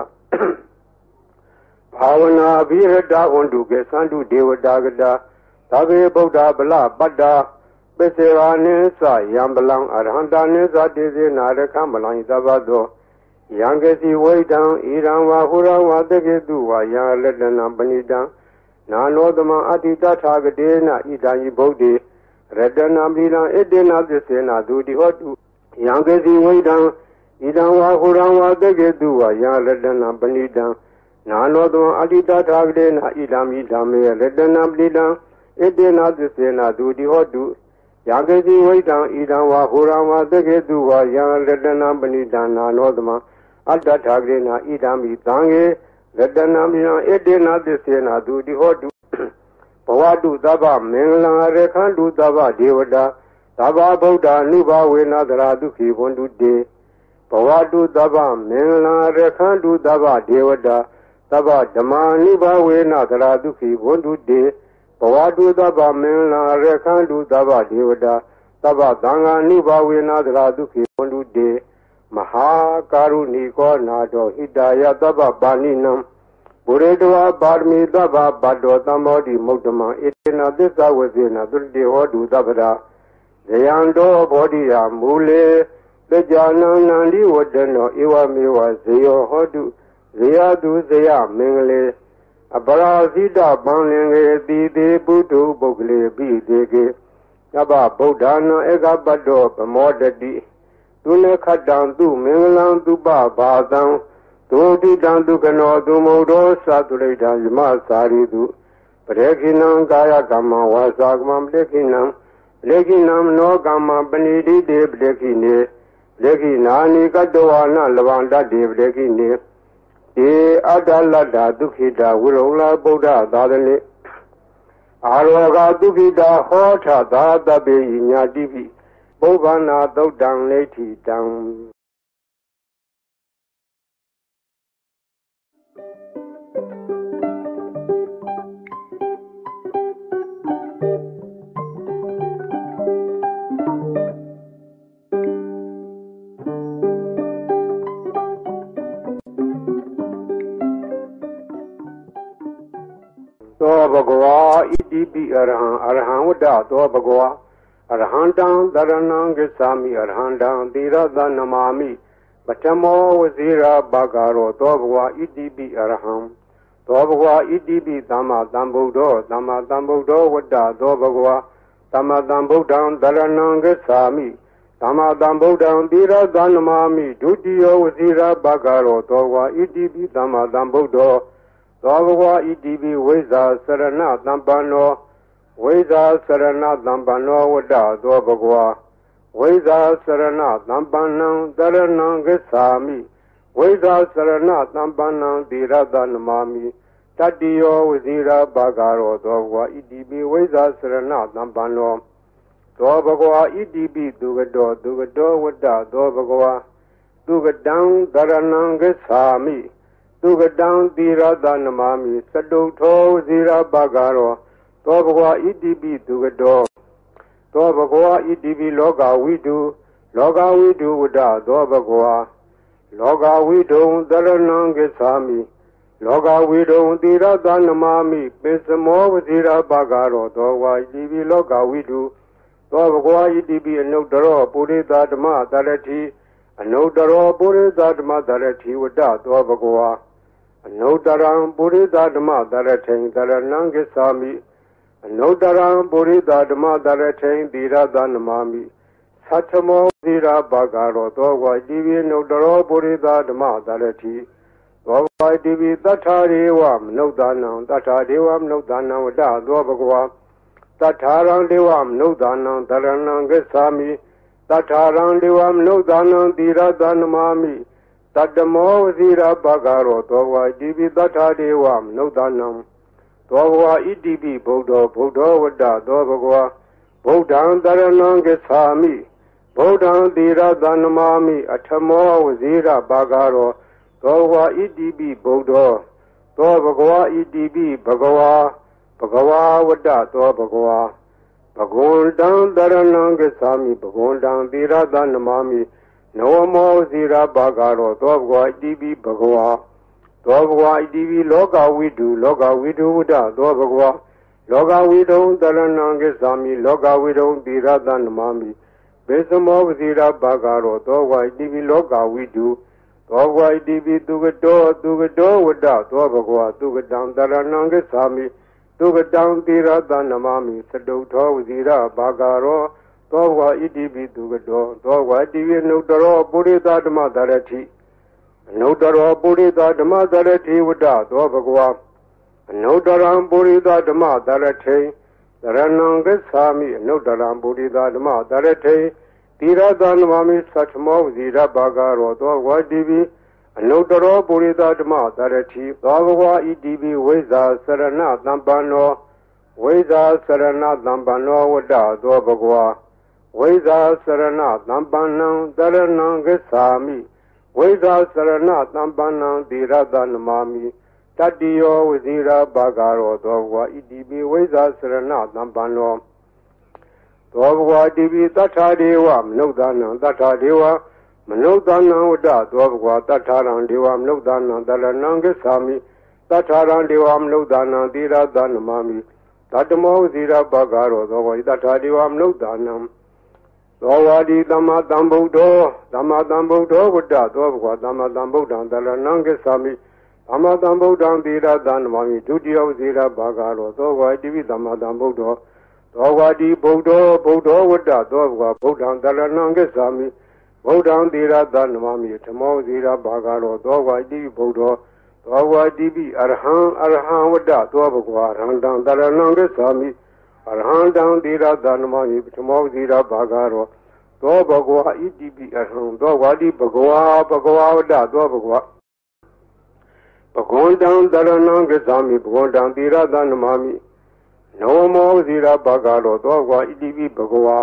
ဘာဝနာအဘိရတဟွန်တုကေသန္တုဒေဝတာကတာသဗ္ဗေဗုဒ္ဓဗလပတ္တာပစ္စေဝနိသယံပလံအရဟံတနိသတေစေနာရခမလံသဗ္ဗသောယံကစီဝိတံဣရံဝါဟုရဝါတကေတုဝါယလတနပဏိတံ နာနောသမအတ္တိတထာဂတေနဣဒံယဗုဒ္ဓေရတနာပိလံဣတေနသစ္စေနာဒုတိဟောတုယံကစီဝိတံဣဒံဝါဟုရဝါတကေတုဝါယလတနပဏိတံနာနောသမအတ္တိတထာဂတေနဣဒံမိဓမ္မေရတနာပိလံဣတေနသစ္စေနာဒုတိဟောတုယာကေတိဝိတံဣဒံဝါဟူရံဝါသကေတုဝါယံရတနာပဏိတံနာနောသမအတ္တထာဂရေနာဣဒံမိသံဃေ ရတနာမိယံဣတေနာသစ္စေနာသူတိဟောတုဘဝတုသဗ္ဗမင်္ဂလံရခန္တုသဗ္ဗဒေဝတာသဗ္ဗဗုဒ္ဓနုဘဝေနသရာဒုခိဝန္တုတေဘဝတုသဗ္ဗမင်္ဂလံရခန္တုသဗ္ဗဒေဝတာသဗ္ဗဓမ္မာနုဘဝေနသရာဒုခိဝန္တုတေဘဝတုသဗ္ဗမင်္ဂလာရခန္တုသဗ္ဗဒေဝတာသဗ္ဗသံဃာနိဘဝေနာသရာဒုခေဝန္တုတေ မဟာကာရုဏီကောနာတောဣတာယသဗ္ဗပါဏိနံဘုရေတဝပါရမီသဗ္ဗဘတ်တော်သမောတိမုဒ္ဓမံဣတေနသစ္စာဝဇေနသုတိဟောတုသဗ္ဗရာဇယံတောဘောဓိယမူလေတကြနံနန္ဒီဝတ္တနောဧဝမေဝဇေယောဟောတုဇေယတုဇေယမင်္ဂလေအပရာဇိတပန်လင်ကေတိတိပုထုပုဂ္ဂလေပိတေကေသဗ္ဗဗုဒ္ဓနာဧကပတ္တောပမောတတိ သူနေခတံသူမင်္ဂလံသူပဘာသံဒုတိတံဒုက္ခနောဒုမုဒ္ဒောသတုရိဋ္ဌာယမစာရိတုပရေခိနံကာယကမ္မဝါစာကမ္မပရေခိနံပရေခိနံနောကမ္မပဏိတိတေပရေခိနေပရေခိနာနိကတဝါနလဗန္တတေပရေခိနေေအတ္တလတ္တာဒုက္ခိတာဝိရုံလာဗုဒ္ဓသာသနိအာရောဂဒုက္ခိတာဟောထသာတပိညာတိပိ ပုဗ္ဗနာသုတ်တံလိဋ္ဌိတံဘဂဝါဣတိပိအရဟံအရဟံဝတ္တသောဘဂဝါ အရဟံတံတရဏံဂစ္ဆာမိအရဟံတံသီရသနမာမိပထမောဝဇိရာဘာဂရောသောဘဂဝါဣတိပိအရဟံသောဘဂဝါဣတိပိသမ္မာသမ္ဗုဒ္ဓောသမ္မာသမ္ဗုဒ္ဓောဝတ္တသောဘဂဝါသမ္မာသမ္ဗုဒ္ဓံတရဏံဂစ္ဆာမိသမ္မာသမ္ဗုဒ္ဓံသီရသနမာမိဒုတိယဝဇိရာဘာဂရောသောဘဂဝါဣတိပိသမ္မာသမ္ဗုဒ္ဓောသောဘဝဣတိပိဝိဇာစရဏသံပန္နော ဝိဇာစရဏသံပန္နောဝတ္တသောဘဂဝါဝိဇာစရဏသံပန္နံတရဏံဂစ္ဆာမိဝိဇာစရဏသံပန္နံတိရတနမာမိတတ္တိယောဝဇိရာဘာဂရောသောဘဂဝါဣတိပိဝိဇာစရဏသံပန္နောသောဘဂဝါဣတိပိသူကတောသူကတောဝတ္တသောဘဂဝါသူကတံတရဏံဂစ္ဆာမိသုကတံသီရသနမမိစတုထောဇီရပကရော သောဘဂဝါဣတိပိသုကတောသောဘဂဝါဣတိပိလောကဝိတုလောကဝိတုဝဒသောဘဂဝါလောကဝိတုံတရဏံကိသာမိလောကဝိတုံသီရသနမမိပိစမောဝဇီရပကရောသောဝါဣတိပိလောကဝိတုသောဘဂဝါဣတိပိအနုတ္တရောပုရိသဓမ္မတရတိအနုတ္တရောပုရိသဓမ္မတရတိဝဒသောဘဂဝါအနုတရံပုရိသဓမ္မတရထိန်တရဏံကိသာမိ အနုတရံပုရိသဓမ္မတရထိန်သီရသနမမိသတ္ထမောသီရဘာဂရောသောဝါတိဝိနုတရောပုရိသဓမ္မတရထိသောဝါတိဝိတထာရေဝမနုဿာနံတထာဒေဝမနုဿာနံဝတ္တသောဘဂဝါတထာရံဒေဝမနုဿာနံတရဏံကိသာမိတထာရံဒေဝမနုဿာနံသီရသနမမိတတမောဝစီရပကရောသောဝါတိပိတထာဒေဝမနုဿနံ သောဝါဣတိပိဗုဒ္ဓောဗုဒ္ဓောဝတ္တသောဘဂဝါဗုဒ္ဓံတရဏံကိသာမိဗုဒ္ဓံတိရသနမာမိအထမောဝစီရပကရောသောဝါဣတိပိဗုဒ္ဓောသောဘဂဝါဣတိပိဘဂဝါဘဂဝါဝတ္တသောဘဂဝါဘဂဝန္တံတရဏံကိသာမိဘဂဝန္တံတိရသနမာမိနဝမောဇိရာဘာဂရောသောဘဂဝါဣတိပိဘဂဝါ သောဘဂဝါဣတိပိလောကဝိတုလောကဝိတုဝဒသောဘဂဝါလောကဝိတုံတရဏံကိသာမိလောကဝိတုံတိရသနမမိဘေသမောဝဇိရာဘာဂရောသောဘဂဝါဣတိပိလောကဝိတုသောဘဂဝါဣတိပိသူကတောသူကတောဝဒသောဘဂဝါသူကတံတရဏံကိသာမိသူကတံတိရသနမမိသတုထောဝဇိရာဘာဂရောသောဝါဣတိပိသူကတော်သောဝါတိဝိနုတရောပုရိသဓမ္မသရတိ အနုတရောပုရိသဓမ္မသရတိဝတ္တသောဘဂဝါအနုတရံပုရိသဓမ္မသရထိသရဏံဂစ္ဆာမိအနုတရံပုရိသဓမ္မသရထိတိရသနမမိသတ္ထမောဇီရဘာဂရောသောဝါတိပိအနုတရောပုရိသဓမ္မသရတိသောဘဂဝါဣတိပိဝိဇာစရဏသံပန္နောဝိဇာစရဏသံပန္နောဝတ္တသောဘဂဝါဝိဇာစရဏသံပန္နံတရဏံဂစ္ဆာမိ ဝိဇာစရဏသံပန္နံတိရတနမာမိတတ္တိယောဝဇိရာဘာဂရောသောဘဝဣတိပိဝိဇာစရဏသံပန္နောသောဘဝတိပိတထာဒေဝမနုဿာနံတထာဒေဝမနုဿာနံဝတ္တသောဘဝတထာရံဒေဝမနုဿာနံတရဏံဂစ္ဆာမိတထာရံဒေဝမနုဿာနံတိရတနမာမိတတမောဝဇိရာဘာဂရောသောဘဝတထာဒေဝမနုဿာနံ သောဝါဒီသမ္မာသမ္ဗုဒ္ဓောသမ္မာသမ္ဗုဒ္ဓောဝတ္တသောဘဂဝါသမ္မာသမ္ဗုဒ္ဓံတလနံကိသာမိသမ္မာသမ္ဗုဒ္ဓံသီရသံနမမိဒုတိယဇေရဘာဂရောသောဝါတိပိသမ္မာသမ္ဗုဒ္ဓောသောဝါတိဗုဒ္ဓောဗုဒ္ဓောဝတ္တသောဘဂဗုဒ္ဓံတရဏံကိစ္ဆာမိဗုဒ္ဓံသီရသံနမမိဓမ္မောဇေရဘာဂရောသောဝါတိဗုဒ္ဓောသောဝါတိပိအရဟံအရဟံဝတ္တသောဘဂဝရဟံတံတရဏံကိစ္ဆာမိ အရဟံတံသီရသံနမမိဓမ္မောဇေရဘာဂရောသောဘဂဝါဣတိပိအရဟံသောဝါတိဘဂဝါဘဂဝါဝတ္တသောဘဂဝါဘဂဝန္တံတရဏံကစ္ဆာမိဘဂဝန္တံသီရသနမမိနောမောဇီရဘဂရောသောကွာဣတိပိဘဂဝါ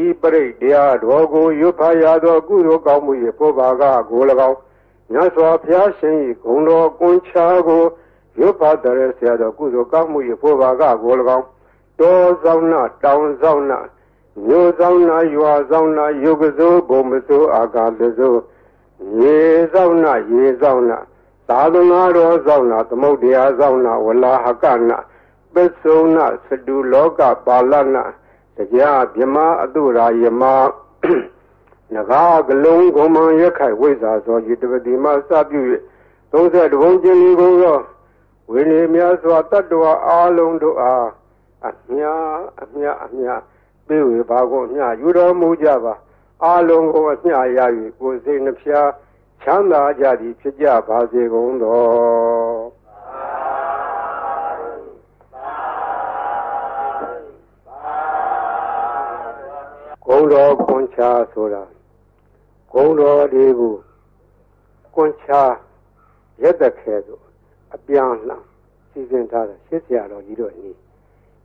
ဤပရိတရားတော်ကိုရွတ်ဖတ်ရသောကုသိုလ်ကောင်းမှု၏ပုဗ္ဗာကကို၎င်းမြတ်စွာဘုရားရှင်၏ဂုဏ်တော်ကွန်ချာကိုရွတ်ဖတ်တဲ့ဆရာတော်ကုသိုလ်ကောင်းမှု၏ပုဗ္ဗာကကို၎င်း တောဆောင်နာတောင်ဆောင်နာမြို့ဆောင်နာရွာဆောင်နာယုတ်ကစိုးဘုံမစိုးအာကာသစိုးရေဆောင်နာရေဆောင်နာသာသနာတော်ဆောင်နာသမုဒ္ဒရာဆောင်နာဝလာဟကနာပစ္စုနာသတုလောကပါဠနာတရားမြမအတုရာယမနဂါကလုံးဂုံမံရခိုင်ဝိဇာသောယတပတိမစပြု၍30ဘုံကျင်လီကုန်သောဝိနည်းများစွာတတ္တဝါအာလုံးတို့အား အမြအမြအမြပြေဝေပါကုန်မြယူတော်မူကြပါအာလုံးကိုအမြရ၍ကိုယ်စိတ်နှဖျားချမ်းသာကြသည်ဖြစ်ကြပါစေကုန်သောဂုံတော်ကွန်ချာဆိုတာဂုံတော်တွေကိုကွန်ချာရက်သက်ခဲဆိုအပြန်လှန်စီစဉ်ထားတဲ့ရှစ်ဆရာတော်ကြီးတို့အနည်း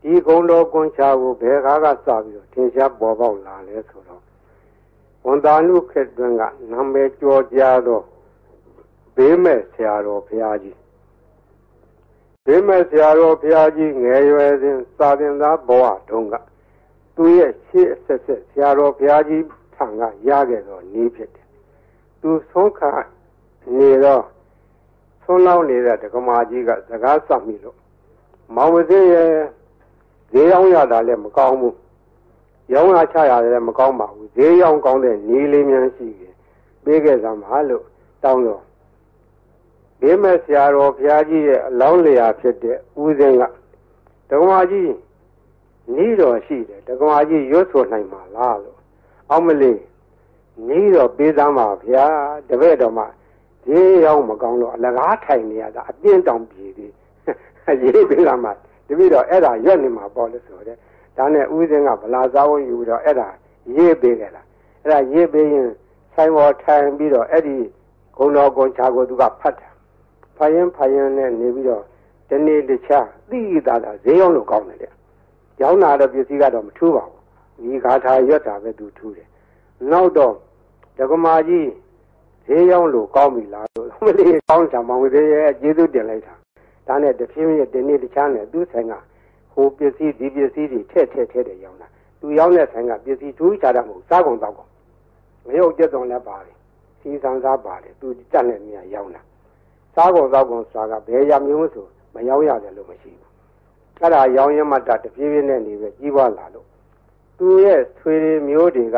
ဒီဂုံတော်ကွန်ချာကိုဘယ်ကားကစပြီးတော့ထင်ရှားပေါ်ပေါက်လာလဲဆိုတော့ဝန်တာနုခေတ်တွင်ကနာမည်ကျော်ကြားသောဘေးမဲ့ဆရာတော်ဘုရားကြီးဘေးမဲ့ဆရာတော်ဘုရားကြီးငယ်ရွယ်စဉ်စာသင်သားဘဝတုန်းကသူရဲ့ရှေ့အဆက်ဆက်ဆရာတော်ဘုရားကြီးထံကရခဲ့တော့နေဖြစ်တယ်သူဆုံးခါနေတော့ဆုံးလောင်းနေတဲ့ဒကမာကြီးကစကားဆက်မိလို့မောင်ဝသေးရဲ့ ဈေးရောက်ရတာလည်းမကောင်းဘူးရောင်းရချရတယ်လည်းမကောင်းပါဘူးဈေးရောင်းကောင်းတဲ့နေလေးများရှိတယ်ပေးခဲ့စမ်းပါလို့တောင်းတော့ဘေးမဲ့ဆရာတော်ဘုရားကြီးရဲ့အလောင်းလျာဖြစ်တဲ့ဦးစင်းကဒကမာကြီးနီးတော်ရှိတယ်ဒကမာကြီးရွတ်ဆိုနိုင်မှာလားလို့အောက်မလေးနီးတော်ပေးသမ်းပါဗျာတပည့်တော်မှာဈေးရောက်မကောင်းတော့အလကားထိုင်နေရတာအပြင်းတောင်ပြေသေးရေးပေးလာမှ တပည့်တော်အဲ့ဒါရွတ်နေမှာပေါ့လို့ဆိုတဲ့ဒါနဲ့ဦးစင်းကဗလာစားဝန်းယူတော့အဲ့ဒါရေးပေးခဲ့တာအဲ့ဒါရေးပေးရင်ဆိုင်ပေါ်ထိုင်ပြီးတော့အဲ့ဒီဂုံတော်ကွန်ချာကိုသူကဖတ်တာဖတ်ရင်ဖတ်ရင်နဲ့နေပြီးတော့ဒီနေ့တခြားသိတာတာဈေးရောက်လို့ကောင်းတယ်တဲ့ရောင်းလာတဲ့ပစ္စည်းကတော့မထူးပါဘူးဒီဂါထာရွတ်တာပဲသူထူးတယ်နောက်တော့ဒကမာကြီးဈေးရောက်လို့ကောင်းပြီလားလို့မလေးကောင်းချာမောင်သေးရဲ့ကျေးဇူးတင်လိုက်တာ ဒါနဲ့တဖြည်းဖြည်းဒီနေ့တခြားနဲ့သူ့ဆိုင်ကဟိုပစ္စည်းဒီပစ္စည်းတွေထည့်ထည့်ထည့်တယ်ရောင်းတာသူရောင်းတဲ့ဆိုင်ကပစ္စည်းထူးခြားတာမဟုတ်စားကုန်တော့ကုန်မရုပ်ကျက်တော်လည်းပါတယ်စီစံစားပါတယ်သူကြက်တဲ့နေရာရောင်းတာစားကုန်တော့ကုန်စားကဘယ်ရမျိုးဆိုမရောက်ရတယ်လို့မရှိဘူးအဲ့ဒါရောင်းရမှတတပြေးပြေးနဲ့နေပဲကြီးပွားလာလို့သူရဲ့ဆွေမျိုးတွေက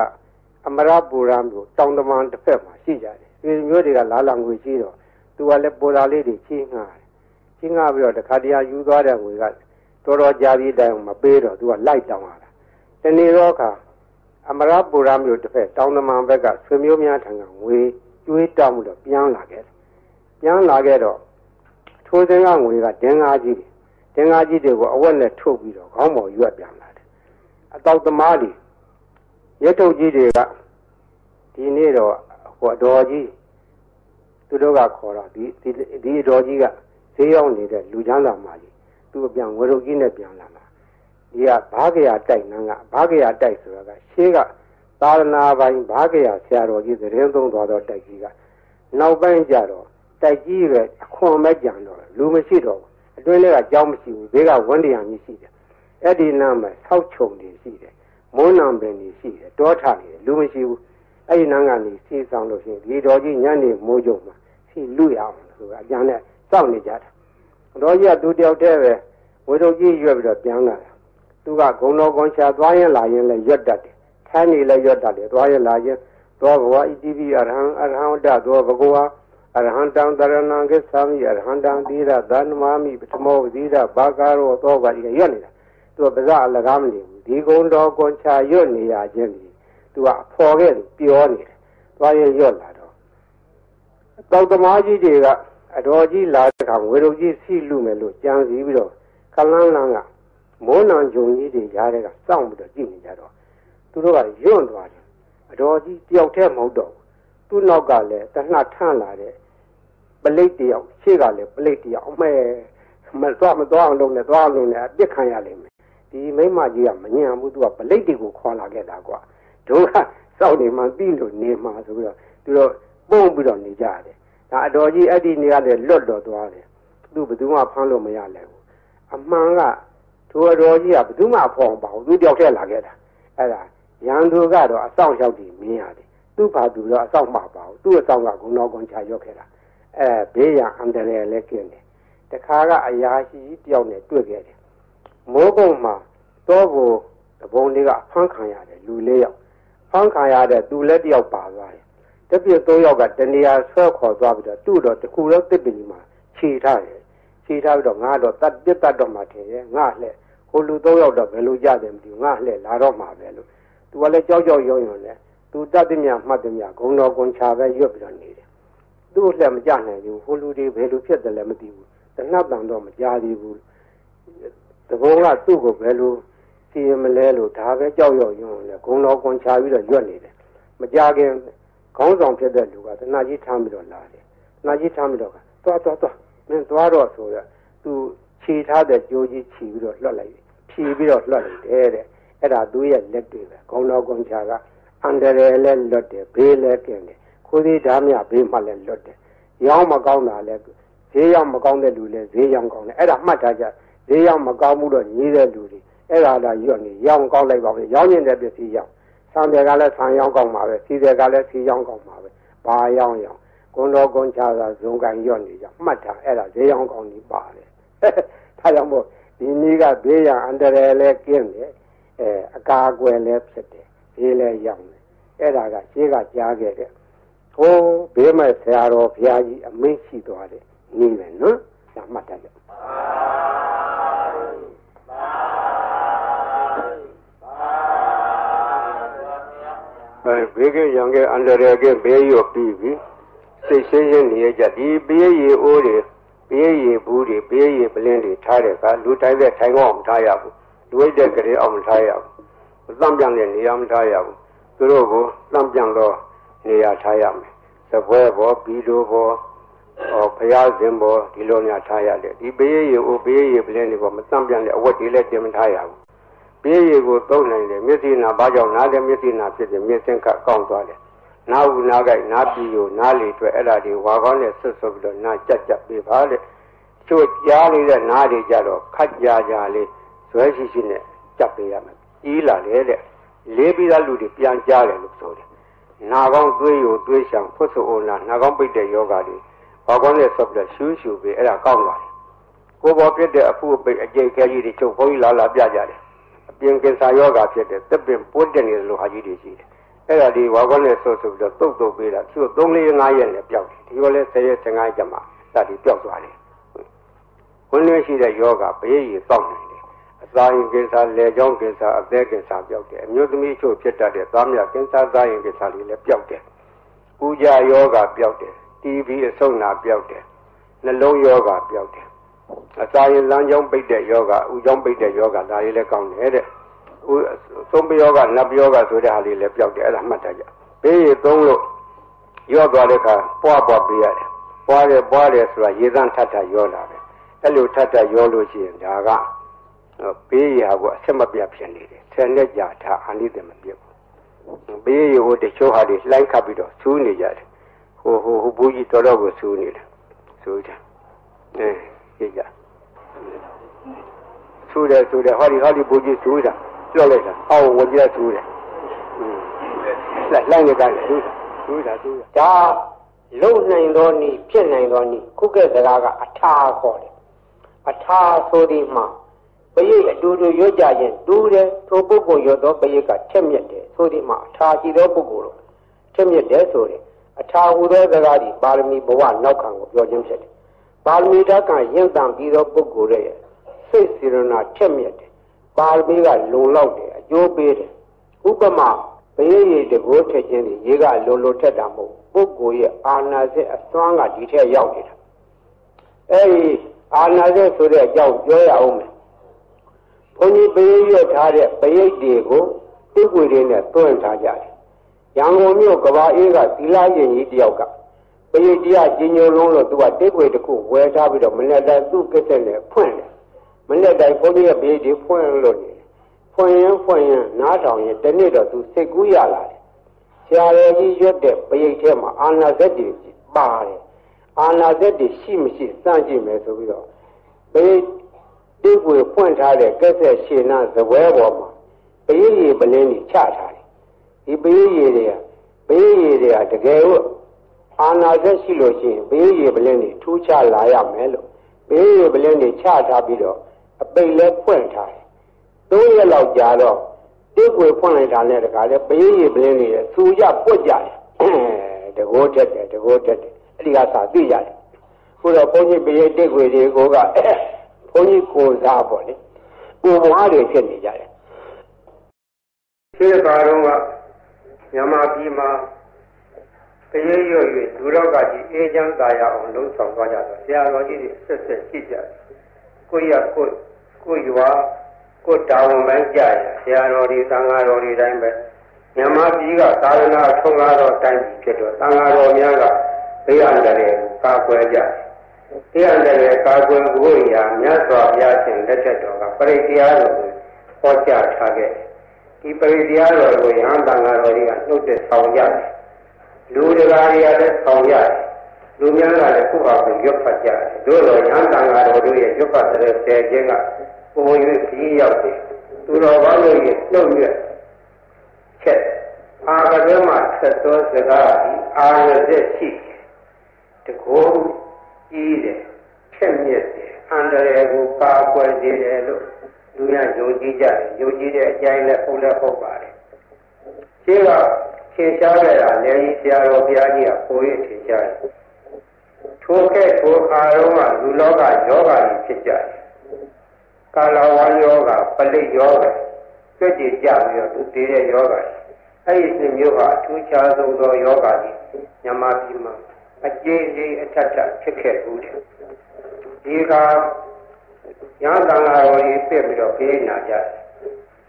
အမရပူရမျိုးတောင်တမန်တစ်ဖက်မှာရှိကြတယ်ဆွေမျိုးတွေကလာလာငွေရှိတော့သူကလည်းပေါ်လာလေးတွေချင်းငှားတယ် ချင်းငှားပြီးတော့တခါတည်းယူသွားတဲ့ငွေကတော်တော်ကြာပြီးတိုင်မပေးတော့သူကလိုက်တောင်းလာတာတနေ့တော့ခါအမရပူရမျိုးတစ်ဖက်တောင်တမန်ဘက်ကဆွေမျိုးများထံကငွေကျွေးတောင်းပြီးတော့ပြန်လာခဲ့တယ်ပြန်လာခဲ့တော့ထိုးစင်းကငွေကဒင်္ဂါကြီးတွေသင်္ဃာကြီးတွေကိုအဝက်နဲ့ထုတ်ပြီးတော့ခေါင်းပေါ်ရွက်ပြန်လာတယ်အတောက်သမားတွေရက်ထုတ်ကြီးတွေကဒီနေ့တော့ဟိုအတော်ကြီးသူတို့ကခေါ်တော့ဒီဒီအတော်ကြီးက ဈေးရောက်နေတဲ့လူချမ်းသာမကြီးသူ့ပြန်ဝေရုပ်ကြီးနဲ့ပြန်လာမှာဒီကဘာကရာတိုက်နန်းကဘာကရာတိုက်ဆိုတာကရှေးကသာသနာပိုင်ဘာကရာဆရာတော်ကြီးသတင်းသုံးသွားတော့တိုက်ကြီးကနောက်ပိုင်းကျတော့တိုက်ကြီးပဲအခွန်မဲ့ကြံတော့လူမရှိတော့ဘူးအတွင်းထဲကကြောင်းမရှိဘူးဘေးကဝန်းတရားကြီးရှိတယ်အဲ့ဒီနားမှာဆောက်ချုံတွေရှိတယ်မွန်းနံပင်တွေရှိတယ်တောထနေတယ်လူမရှိဘူးအဲ့ဒီနားကနေစီဆောင်လို့ရှိရင်ဒီတော်ကြီးညနေမိုးကြုံမှာစီလူရအောင်ဆိုတာအကျန်နဲ့ စောင့်နေကြတာတော်ကြီးကသူတယောက်တည်းပဲဝေတော်ကြီးရွက်ပြီးတော့ပြန်လာတာသူကဂုံတော်ကွန်ချာသွားရင်လာရင်လည်းရွတ်တတ်တယ်ထိုင်းနေလည်းရွတ်တတ်တယ်သွားရင်လာရင်သောဘဝဣတိပိအရဟံအရဟံဝတ္တသောဘဂဝါအရဟံတံတရဏံကိသာမိအရဟံတံသီရသန္နမာမိပထမောသီရဘာကာရောသောပါတိရွတ်နေတာသူကပဇအလကားမနေဘူးဒီကုံတော်ကွန်ချာရွတ်နေရခြင်းဒီသူကအဖော်ခဲ့ပြောနေတယ်သွားရရွတ်လာတော့တောက်သမားကြီးတွေက အတော်ကြီးလာတဲ့အခါဝေရုပ်ကြီးစီလူမယ်လို့ကြံစည်ပြီးတော့ခလန်းလန်းကမိုးနံဂျုံကြီးတွေရားတဲ့ကစောင့်ပြီးတော့ကြည့်နေကြတော့သူတို့ကယွန့်သွားတယ်အတော်ကြီးတယောက်တည်းမဟုတ်တော့သူ့နောက်ကလည်းတနှထန့်လာတဲ့ပလိတ်တယောက်ရှေ့ကလည်းပလိတ်တယောက်အမဲမသွားမသွားအောင်လုပ်နေသွားအောင်လုပ်နေအပြစ်ခံရလိမ့်မယ်ဒီမိမကြီးကမညံဘူးသူကပလိတ်တွေကိုခေါ်လာခဲ့တာကွာတို့ကစောက်နေမှသိလို့နေမှဆိုပြီးတော့သူတို့ပုံပြီးတော့နေကြတယ် ဒါအတော်ကြီးအဲ့ဒီနေရာလေလွတ်တော်သွားတယ်သူဘယ်သူမှဖမ်းလို့မရလဲဘူးအမှန်ကသူအတော်ကြီးကဘယ်သူမှဖော်ပါဘူးသူတယောက်တည်းလာခဲ့တာအဲ့ဒါရန်သူကတော့အဆောင်ရောက်ပြီးမြင်ရတယ်သူ့ဘာသူတော့အဆောင်မှာပါဘူးသူ့အဆောင်ကဂုဏောကွန်ချရောက်ခဲ့တာအဲဘေးရန်အန္တရာယ်လည်းကျင်းတယ်တခါကအရာရှိတယောက်နဲ့တွေ့ခဲ့တယ်မိုးကုံမှာတော့ကိုတပုံလေးကဖမ်းခံရတယ်လူလေးယောက်ဖမ်းခံရတဲ့သူလည်းတယောက်ပါသွားတယ် တပြည့်သုံးယောက်ကတနေရာဆွဲခေါ်သွားပြီးတော့သူ့တော့တခုတော့တစ်ပင်ကြီးမှာခြေထားတယ်ခြေထားပြီးတော့ငါတော့တတ်တစ်တတ်တော့မှထင်ရဲ့ငါလှဲ့ဟိုလူသုံးယောက်တော့ဘယ်လိုကြတယ်မသိဘူးငါလှဲ့လာတော့မှာပဲလို့သူကလည်းကြောက်ကြောက်ရုံရုံနဲ့သူတတ်တဲ့မြမှတ်တဲ့မြဂုံတော်ကွန်ချာပဲရွတ်ပြီးတော့နေတယ်သူ့လှဲ့မကြနိုင်ဘူးဟိုလူတွေဘယ်လိုဖြစ်တယ်လဲမသိဘူးတနတ်တန်တော့မကြသေးဘူးတဘောကသူ့ကိုဘယ်လိုစီရင်မလဲလို့ဒါပဲကြောက်ရွံ့ရုံနဲ့ဂုံတော်ကွန်ချာပြီးတော့ရွတ်နေတယ်မကြခင် ခေါင်းဆောင်ဖြစ်တဲ့လူကတနာကြီးထမ်းပြီးတော့လာတယ်တနာကြီးထမ်းပြီးတော့သွားသွားသွားမင်းသွားတော့ဆိုရသူခြေထားတဲ့ကြိုးကြီးခြီးပြီးတော့လွတ်လိုက်ဖြီးပြီးတော့လွတ်လိုက်တယ်တဲ့အဲ့ဒါသူရဲ့လက်တွေပဲခေါင်းတော်ကွန်ချာကအန္တရာယ်လည်းလွတ်တယ်ဘေးလည်းကင်းတယ်ခိုးသေးဓာမြဘေးမှလည်းလွတ်တယ်ရောင်းမကောင်းတာလည်းဈေးရောက်မကောင်းတဲ့လူလည်းဈေးရောက်ကောင်းတယ်အဲ့ဒါမှတ်ထားကြဈေးရောက်မကောင်းမှုတော့ညီးတဲ့လူတွေအဲ့ဒါလာရွတ်နေရောင်းကောင်းလိုက်ပါပဲရောင်းရင်တဲ့ပစ္စည်းရောင်း ဆံတယ်ကလည်းဆံရောင်းကောင်းပါပဲစီတယ်ကလည်းစီရောင်းကောင်းပါပဲဘာရောင်းရောင်းကွန်တော်ကွန်ချာသာဇုံကန်ရွတ်နေကြမှတ်ထားအဲ့ဒါဈေးရောင်းကောင်းကြီးပါတယ်ဒါကြောင့်မို့ဒီနည်းကဘေးရန်အန္တရာယ်လည်းကင်းတယ်အဲအကာအကွယ်လည်းဖြစ်တယ်ဈေးလည်းရောင်းတယ်အဲ့ဒါကရှင်းကကြားခဲ့တဲ့ဟိုးဘေးမဲ့ဆရာတော်ဘုရားကြီးအမင်းရှိသွားတယ်နည်းမယ်နော်ဒါမှတ်ထားကြ အဲဘေးကရံကအန္တရာယ်ကဘေးရောပြီးပြီစိတ်ရှင်းရှင်းနေရကြဒီဘေးရီအိုးတွေဘေးရီဘူးတွေဘေးရီပလင်းတွေထားတဲ့ကလူတိုင်းတဲ့ထိုင်ကောင်းမထားရဘူးလူဝိတ်တဲ့ကလေးအောင်မထားရဘူးသံပြန်တဲ့နေရာမထားရဘူးသူတို့ကိုသံပြန်တော့နေရာထားရမယ်သပွဲဘောဘီလိုဘောဟောဘုရားရှင်ဘောဒီလိုများထားရတယ်ဒီဘေးရီအိုးဘေးရီပလင်းတွေဘောမသံပြန်တဲ့အဝတ်တွေလည်းတင်မထားရဘူး ဘေးရီကိုသုံးနိုင်တယ်မျက်စိနာဘာကြောင့်နားတယ်မျက်စိနာဖြစ်တယ်မျက်စင်းကကောင်းသွားတယ်နားဘူးနားကြိုက်နားပြီးကိုနားလေအတွက်အဲ့ဒါတွေဝါကောင်းနဲ့ဆွတ်ဆွတ်ပြီးတော့နားကြက်ကြက်ပေးပါလေချို့ကြားနေတဲ့နားတွေကြတော့ခက်ကြကြလေးဇွဲရှိရှိနဲ့ကြက်ပေးရမယ်ကြီးလာလေတဲ့လေးပြီးသားလူတွေပြန်ကြားတယ်လို့ဆိုတယ်နာကောင်းသွေးကိုသွေးရှောင်ဖွတ်ဆိုအိုနာနာကောင်းပိတ်တဲ့ယောဂတွေဝါကောင်းနဲ့ဆွတ်ပြီးတော့ရှူးရှူပေးအဲ့ဒါကောင်းသွားတယ်ကိုယ်ပေါ်ပြတဲ့အဖုအပိတ်အကျိတ်ခဲကြီးတွေချုပ်ဘုန်းကြီးလာလာပြကြတယ်အ ပြင်ကင်ဆာယောဂါဖြစ်တဲ့သက်ပင်ပိုးတက်နေတဲ့လူဟာကြီးတွေရှိတယ်အဲ့ဒါဒီဝါကောနဲ့ဆော့ဆိုပြီးတော့တုတ်တုတ်ပေးတာသူ့3 4 5ရက်နဲ့ပျောက်တယ်ဒီလိုလဲ10ရက်15ရက်ကျမှဒါဒီပျောက်သွားတယ်ဝင်လွှဲရှိတဲ့ယောဂဘေးရီစောင့်နိုင်တယ်အစာရင်ကင်ဆာလေကြောင်းကင်ဆာအသက်ကင်ဆာပျောက်တယ်အမျိုးသမီးချို့ဖြစ်တတ်တဲ့သားမြကင်ဆာသားရင်ကင်ဆာလေးလည်းပျောက်တယ်ပူကြယောဂပျောက်တယ် TB အဆုတ်နာပျောက်တယ်နှလုံးယောဂပျောက်တယ် အစာရင်လမ်းကြောင်းပိတ်တဲ့ယောဂဥကြောင်းပိတ်တဲ့ယောဂဒါလေးလည်းကောင်းတယ်တဲ့သုံးပယောကနတ်ပယောကဆိုတဲ့ဟာလေးလည်းပျောက်တယ်အဲ့ဒါမှတ်ထားကြဘေးရသုံးလို့ရော့သွားတဲ့အခါပွားပွားပေးရတယ်ပွားတယ်ပွားတယ်ဆိုတာရေသန့်ထပ်ထပ်ရောလာတယ်အဲ့လိုထပ်ထပ်ရောလို့ရှိရင်ဒါကဘေးရဟာကိုအဆက်မပြတ်ဖြစ်နေတယ်ဆယ်နှစ်ကြာထားအာနိသမပြတ်ဘူးဘေးရဟိုတချို့ဟာတွေလှိုင်းခတ်ပြီးတော့ဆူးနေကြတယ်ဟိုဟိုဟိုဘူးကြီးတော်တော်ကိုဆူးနေတယ်ဆူးတယ်အဲ ကြည့်ကြဆူးတယ်ဆူးတယ်ဟောဒီဟောဒီဘူးကြီးဆူးတာပြောလိုက်တာအော်ဝကြဆူးတယ်လိုက်လိုက်နေကြတယ်ဆူးတာဆူးတာဆူးတာဒါလုံနိုင်သောနည်းဖြစ်နိုင်သောနည်းခုကဲ့စကားကအထာခေါ်တယ်အထာဆိုဒီမှာပရိတ်အတူတူရွတ်ကြခြင်းတူးတယ်ထိုပုဂ္ဂိုလ်ရွတ်သောပရိတ်ကထက်မြက်တယ်ဆိုဒီမှာအထာရှိသောပုဂ္ဂိုလ်တော့ထက်မြက်တယ်ဆိုတယ်အအထာဟူသောစကားသည်ပါရမီဘဝနောက်ခံကိုပြောခြင်းဖြစ်တယ် ပါရမီဓာတ်ကရင့်တန်ပြီးသောပုဂ္ဂိုလ်ရဲ့စိတ်စေရနာထက်မြက်တယ်ပါရမီကလုံလောက်တယ်အကျိုးပေးတယ်ဥပမာဘယေရည်တကိုးထက်ခြင်းဒီရေကလုံလုံထက်တာမဟုတ်ပုဂ္ဂိုလ်ရဲ့အာနာစိတ်အစွမ်းကဒီထက်ရောက်နေတာအဲဒီအာနာစိတ်ဆိုတဲ့အကြောင်းပြောရအောင်မယ်ဘုန်းကြီးဘယေရည်ထားတဲ့ဘယေတွေကိုတိကွေတွေနဲ့တွန်းထားကြတယ်ရန်ကုန်မြို့ကဘာအေးကသီလရှင်ကြီးတယောက်က ပရိတရားကျင်ညိုလုံးလို့သူကတိတ်ွေတစ်ခုဝယ်ထားပြီးတော့မနေ့တိုင်းသူ့ကိစ္စနဲ့ဖွင့်တယ်မနေ့တိုင်းဘုန်းကြီးရဲ့ပရိဒီဖွင့်လို့နေဖွင့်ရင်ဖွင့်ရင်နားထောင်ရင်တနေ့တော့သူစိတ်ကူးရလာတယ်ဆရာတော်ကြီးရွတ်တဲ့ပရိထဲမှာအာနာဇက်တွေပါတယ်အာနာဇက်တွေရှိမရှိစမ်းကြည့်မယ်ဆိုပြီးတော့ပရိတိတ်ွေဖွင့်ထားတဲ့ကိစ္စရှင်နာဇပွဲပေါ်မှာပရိရေပလင်းကြီးချထားတယ်ဒီပရိရေတွေကပရိရေတွေကတကယ်လို့ အာနာသက်ရှိလို့ရှိရင်ပရိရေပလင်းတွေထူးခြားလာရမယ်လို့ပရိရေပလင်းတွေချထားပြီးတော့အပိတ်လဲဖွင့်ထားတယ်သုံးရက်လောက်ကြာတော့တိတ်ွယ်ဖွင့်လိုက်တာနဲ့တခါလဲပရိရေပလင်းတွေစူကြပွက်ကြတယ်တကိုးတက်တယ်တကိုးတက်တယ်အဲ့ဒီကစာသိရတယ်ခုတော့ဘုန်းကြီးပရိတိတ်ွယ်တွေကိုကဘုန်းကြီးကိုစားပေါ့လေကိုဘွားတွေဖြစ်နေကြတယ်ရှင်းပါတော့ကမြန်မာပြည်မှာ တရေရွရွလူတော့ကကြီးအေးချမ်းသာရအောင်လှုံ့ဆော်သွားကြတော့ဆရာတော်ကြီးတွေဆက်ဆက်ရှိကြတယ်ကိုရကိုကိုရွာကိုတာဝန်ပိုင်းကြရဆရာတော်တွေသံဃာတော်တွေတိုင်းပဲမြန်မာပြည်ကသာသနာထုံးကားတော်တိုင်းပြည်ဖြစ်တော့သံဃာတော်များကဘေးအန္တရာယ်ကာကွယ်ကြတယ်ဘေးအန္တရာယ်ကာကွယ်ဖို့ရာမြတ်စွာဘုရားရှင်လက်ထက်တော်ကပရိတရားတော်ကိုဟောကြားထားခဲ့တယ်ဒီပရိတရားတော်ကိုယဟန်တန်ဃာတော်တွေကနှုတ်တဲ့ဆောင်ရတယ် လူတရားတွေကလည်းဆောင်ရတယ်လူများကလည်းခုဟာကိုရွတ်ဖတ်ကြတယ်တို့တော့ယဟန်တန်ဃာတော်တို့ရဲ့ရွတ်ဖတ်တဲ့ဆယ်ခြင်းကပုံရင်းကြီးရောက်တယ်သူတော်ဘာလို့ရဲ့နှုတ်ရွက်ချက်အာကသမဆက်သောစကားဒီအာရသက်ရှိတကောကြီးတယ်ချက်မြက်တယ်အန္တရာယ်ကိုပါကွယ်စေတယ်လို့လူရယုံကြည်ကြတယ်ယုံကြည်တဲ့အကြိုင်းနဲ့ဟုတ်လည်းဟုတ်ပါတယ်ရှင်းက သင်ရှားခဲ့တာလည်းကြီးဆရာတော်ဘုရားကြီးကပိုရထင်ရှားတယ်ထိုကဲ့ထိုအာရုံးကလူလောကယောဂါကြီးဖြစ်ကြတယ်ကာလဝါယောဂါပလိယောဂါကြွကြည်ကြပြီးတော့သူတည်တဲ့ယောဂါအဲ့ဒီစမျိုးဟာအထူးခြားဆုံးသောယောဂါကြီးညမပြည်မှာအကျေးကြီးအထက်ထဖြစ်ခဲ့ဘူးတယ်ဒီကရဟန်းတန်ဃာတော်ကြီးပြည့်ပြီးတော့ပြေးနာကြ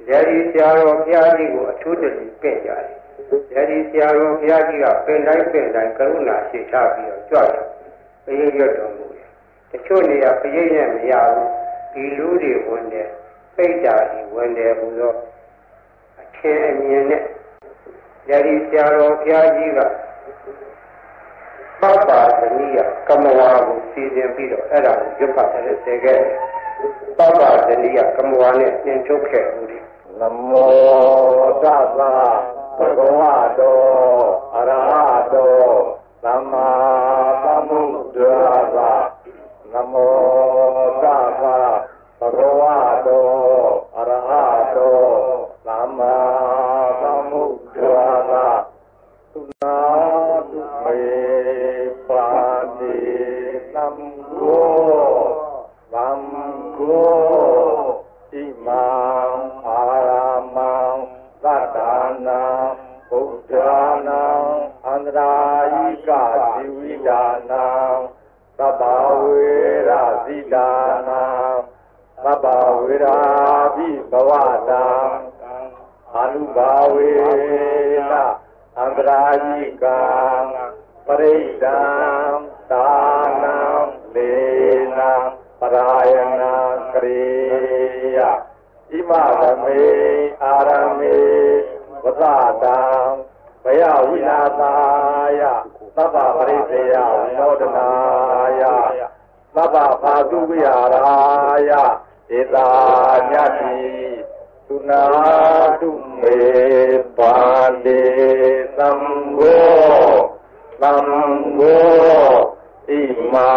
တယ်။ဒီဆရာတော်ဘုရားကြီးကိုအထူးတည်းပြည့်ကြတယ်။ ဒီဆရာတော်ဘုရားကြီးကပင်တိုင်းပင်တိုင်းကရုဏာရှိထားပြီးတော့ကြွတယ်။ပြေးရွတ်တော်မူတယ်။တချို့နေရာပြေးနဲ့မရဘူး။ဒီလူတွေဝင်တယ်။ပိတ်တာကြီးဝင်တယ်ဘုသောအထင်အမြင်နဲ့ဒီဆရာတော်ဘုရားကြီးကပပ္ပါသမီးကကမဝါကိုစီစဉ်ပြီးတော့အဲ့ဒါကိုရွတ်ဖတ်တယ်စေခဲ့တယ်ပပ္ပါသမီးကကမဝါနဲ့သင်ထုတ်ခဲ့ဦးတယ်နမောတသ ဗ္ဗဝတောအရဟတောသမ္မာသမ္ဗုဒ္ဓါနမောတသဗ္ဗဝတောအရဟတောသမ္မာသမ္ဗုဒ္ဓါသုနာ ယိကဇီဝိဒါနာသဗ္ဗဝေရဇိဒါနာသဗ္ဗဝေရာဘိဘဝတံအာနုဘာဝေနအန္တရာယိကံပရိဒံသာနံလေနံပရာယနာကရိယဣမသမေအာရမေဝသတံဘယဝိနာသာယ သဗ္ဗပရိသေယဝိနောဒနာယသဗ္ဗဖာတုဝိဟာရာယဧတာညတိသုနာတုမေပါတိသံဃောသံဃောဣမံ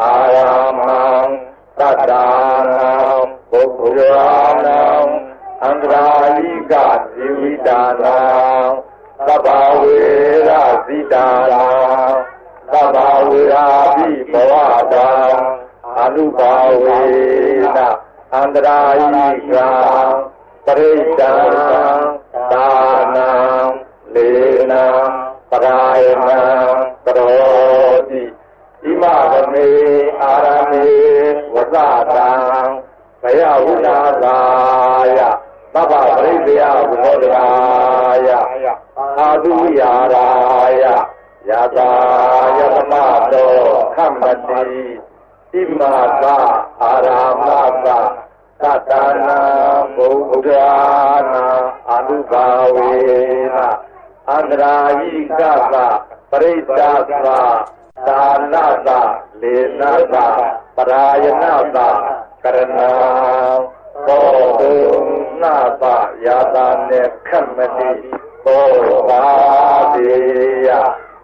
အာရမံသတ္တာနံပုဂ္ဂိုလနံအန္တရာယိကဇီဝိတာနံ သဗ္ဗဝေရဇသီတာရာသဗ္ဗဝေရာပိဘဝတာအနုဘာဝေနအန္တရာယိကံပရိဒံဒါနံလေနံပရာယနံကရောတိဣမဗမေအာရမေဝဇတံဘယဝုဒာသာယ သဗ္ဗပရိသေယဝိဟောဒရာယအာသုယာရာယယတာယသမတောခမ္မတိဣမသာအာရာမသာသတ္တနာဘုဒ္ဓနာအနုဘာဝေနအန္တရာယိကသပရိစ္ဆာသသာနသလေနသပရာယနာသကရဏံသောတု နာသယာတာနေခမတိသောပါတိယ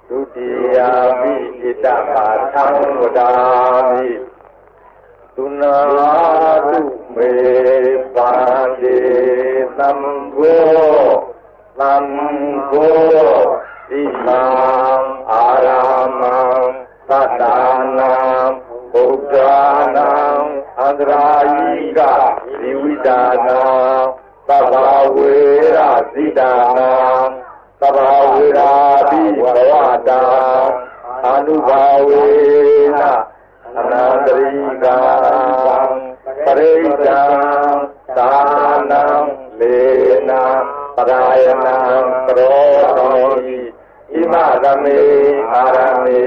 ဒုတိယမိဣတပါသံဝဒာမိသုနာတုမေပါတိသံဃောသံဃောဣမံအာရမံသတ္တနာဘုဒ္ဓနာအ န္တရာယိကဇီဝိတာနာသဗ္ဗဝေရဇိတာနာသဗ္ဗဝေရာပိဘဝတာအနုဘာဝေနအနန္တရိကံပရိဒံသာနံလေနံပရာယနံကရောတိဣမသမေအာရမေ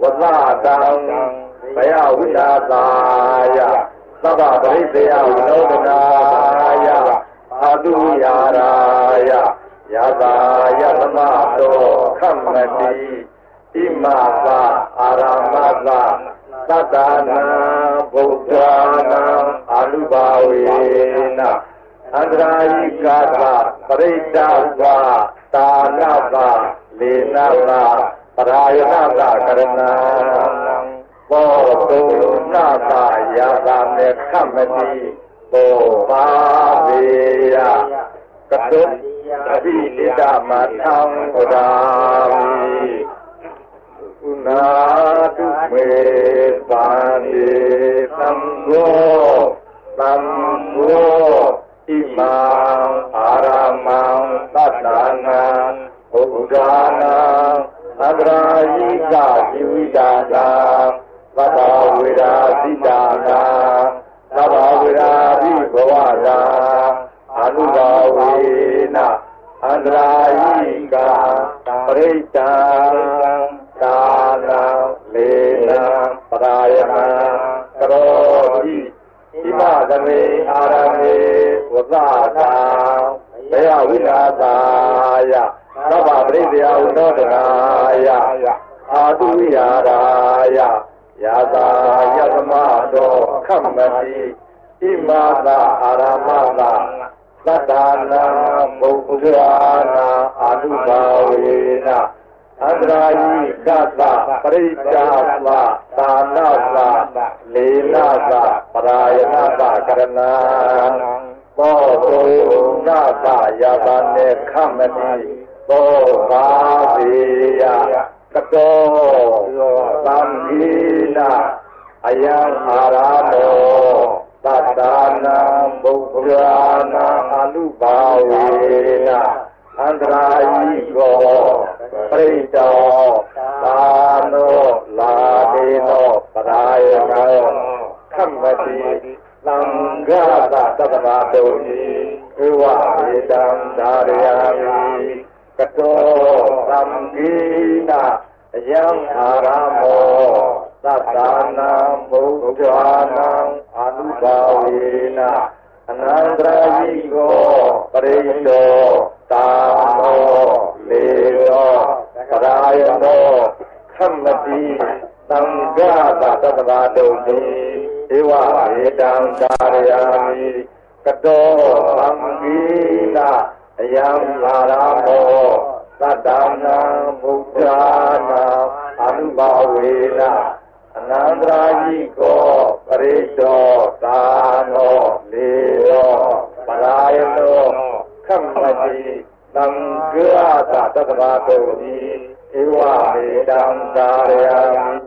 ဝသတံ ဘယဝိတာသာယသဗ္ဗပရိသေယဝိနောဒနာယအာတုယာရာယယတာယသမတောခမ္မတိဣမသာအာရမသာသတ္တနာဗုဒ္ဓနာအာလုဘာဝေနအန္တရာယိကာသပရိဒ္ဒသာတာနသာလေနသာပရာယနာသာကရဏံ ဘောတုနာသာယာသာမေခမတိဘောပါပေယကတုအဘိတိတမထံဝဒာမိဥနာတုမေပန္တိသံဃောသံဃောဣမံအာရမံသတ္တနာဘုရားနာအန္တရာယိကဇီဝိတာနာ သဗ္ဗဝေရာသီတာနာသဗ္ဗဝေရာဘိဘဝရာအနုဘာဝေနအန္တရာယိကပရိတ္တံသာနာလေနာပရာယမံကရောတိဣမသမေအာရမေဝသတာဘယဝိနာသာယသဗ္ဗပရိသေယဝိနောဒနာယအာတုဝိဟာရာယ ယာတာယသမတောခမ္မတိဣမသာအာရမသာသတ္တနာဘုရားနာအာနုဘာဝေနအန္တရာယိကသပရိစ္ဆာသသာနာသလေနာသပရာယနာသကရဏံသောတုနာသယာတာနေခမတိသောဘာပေယ ကတောသံဃိနာအယံအာရမောသတ္တနာဘုရားနာအနုဘာဝေနအန္တရာယိကောပရိတောသာနောလာဒေနောပရာယနောခမ္မတိသံဃာတသတ္တမတုန်ဤဧဝေတံဒါရယာမိ ကတောသံဃိနာအယံအာရမောသတ္တနာဘုရားနာအနုဘာဝေနအနန္တရာယိကောပရိတောသာနောလေနောပရာယနောခမ္မတိသံဃာတသတ္တဝါတုန်တိဧဝေတံသာရယာမိကတောသံဃိနာ အယံလာရမောသတ္တနာဘုရားနာအနုဘဝေနအနန္တရာယိကောပရိတောသာနောလေနောပရာယနောခမ္မတိသသံဃာသတ္တဗာတုတိဧဝမေတံသာရယံ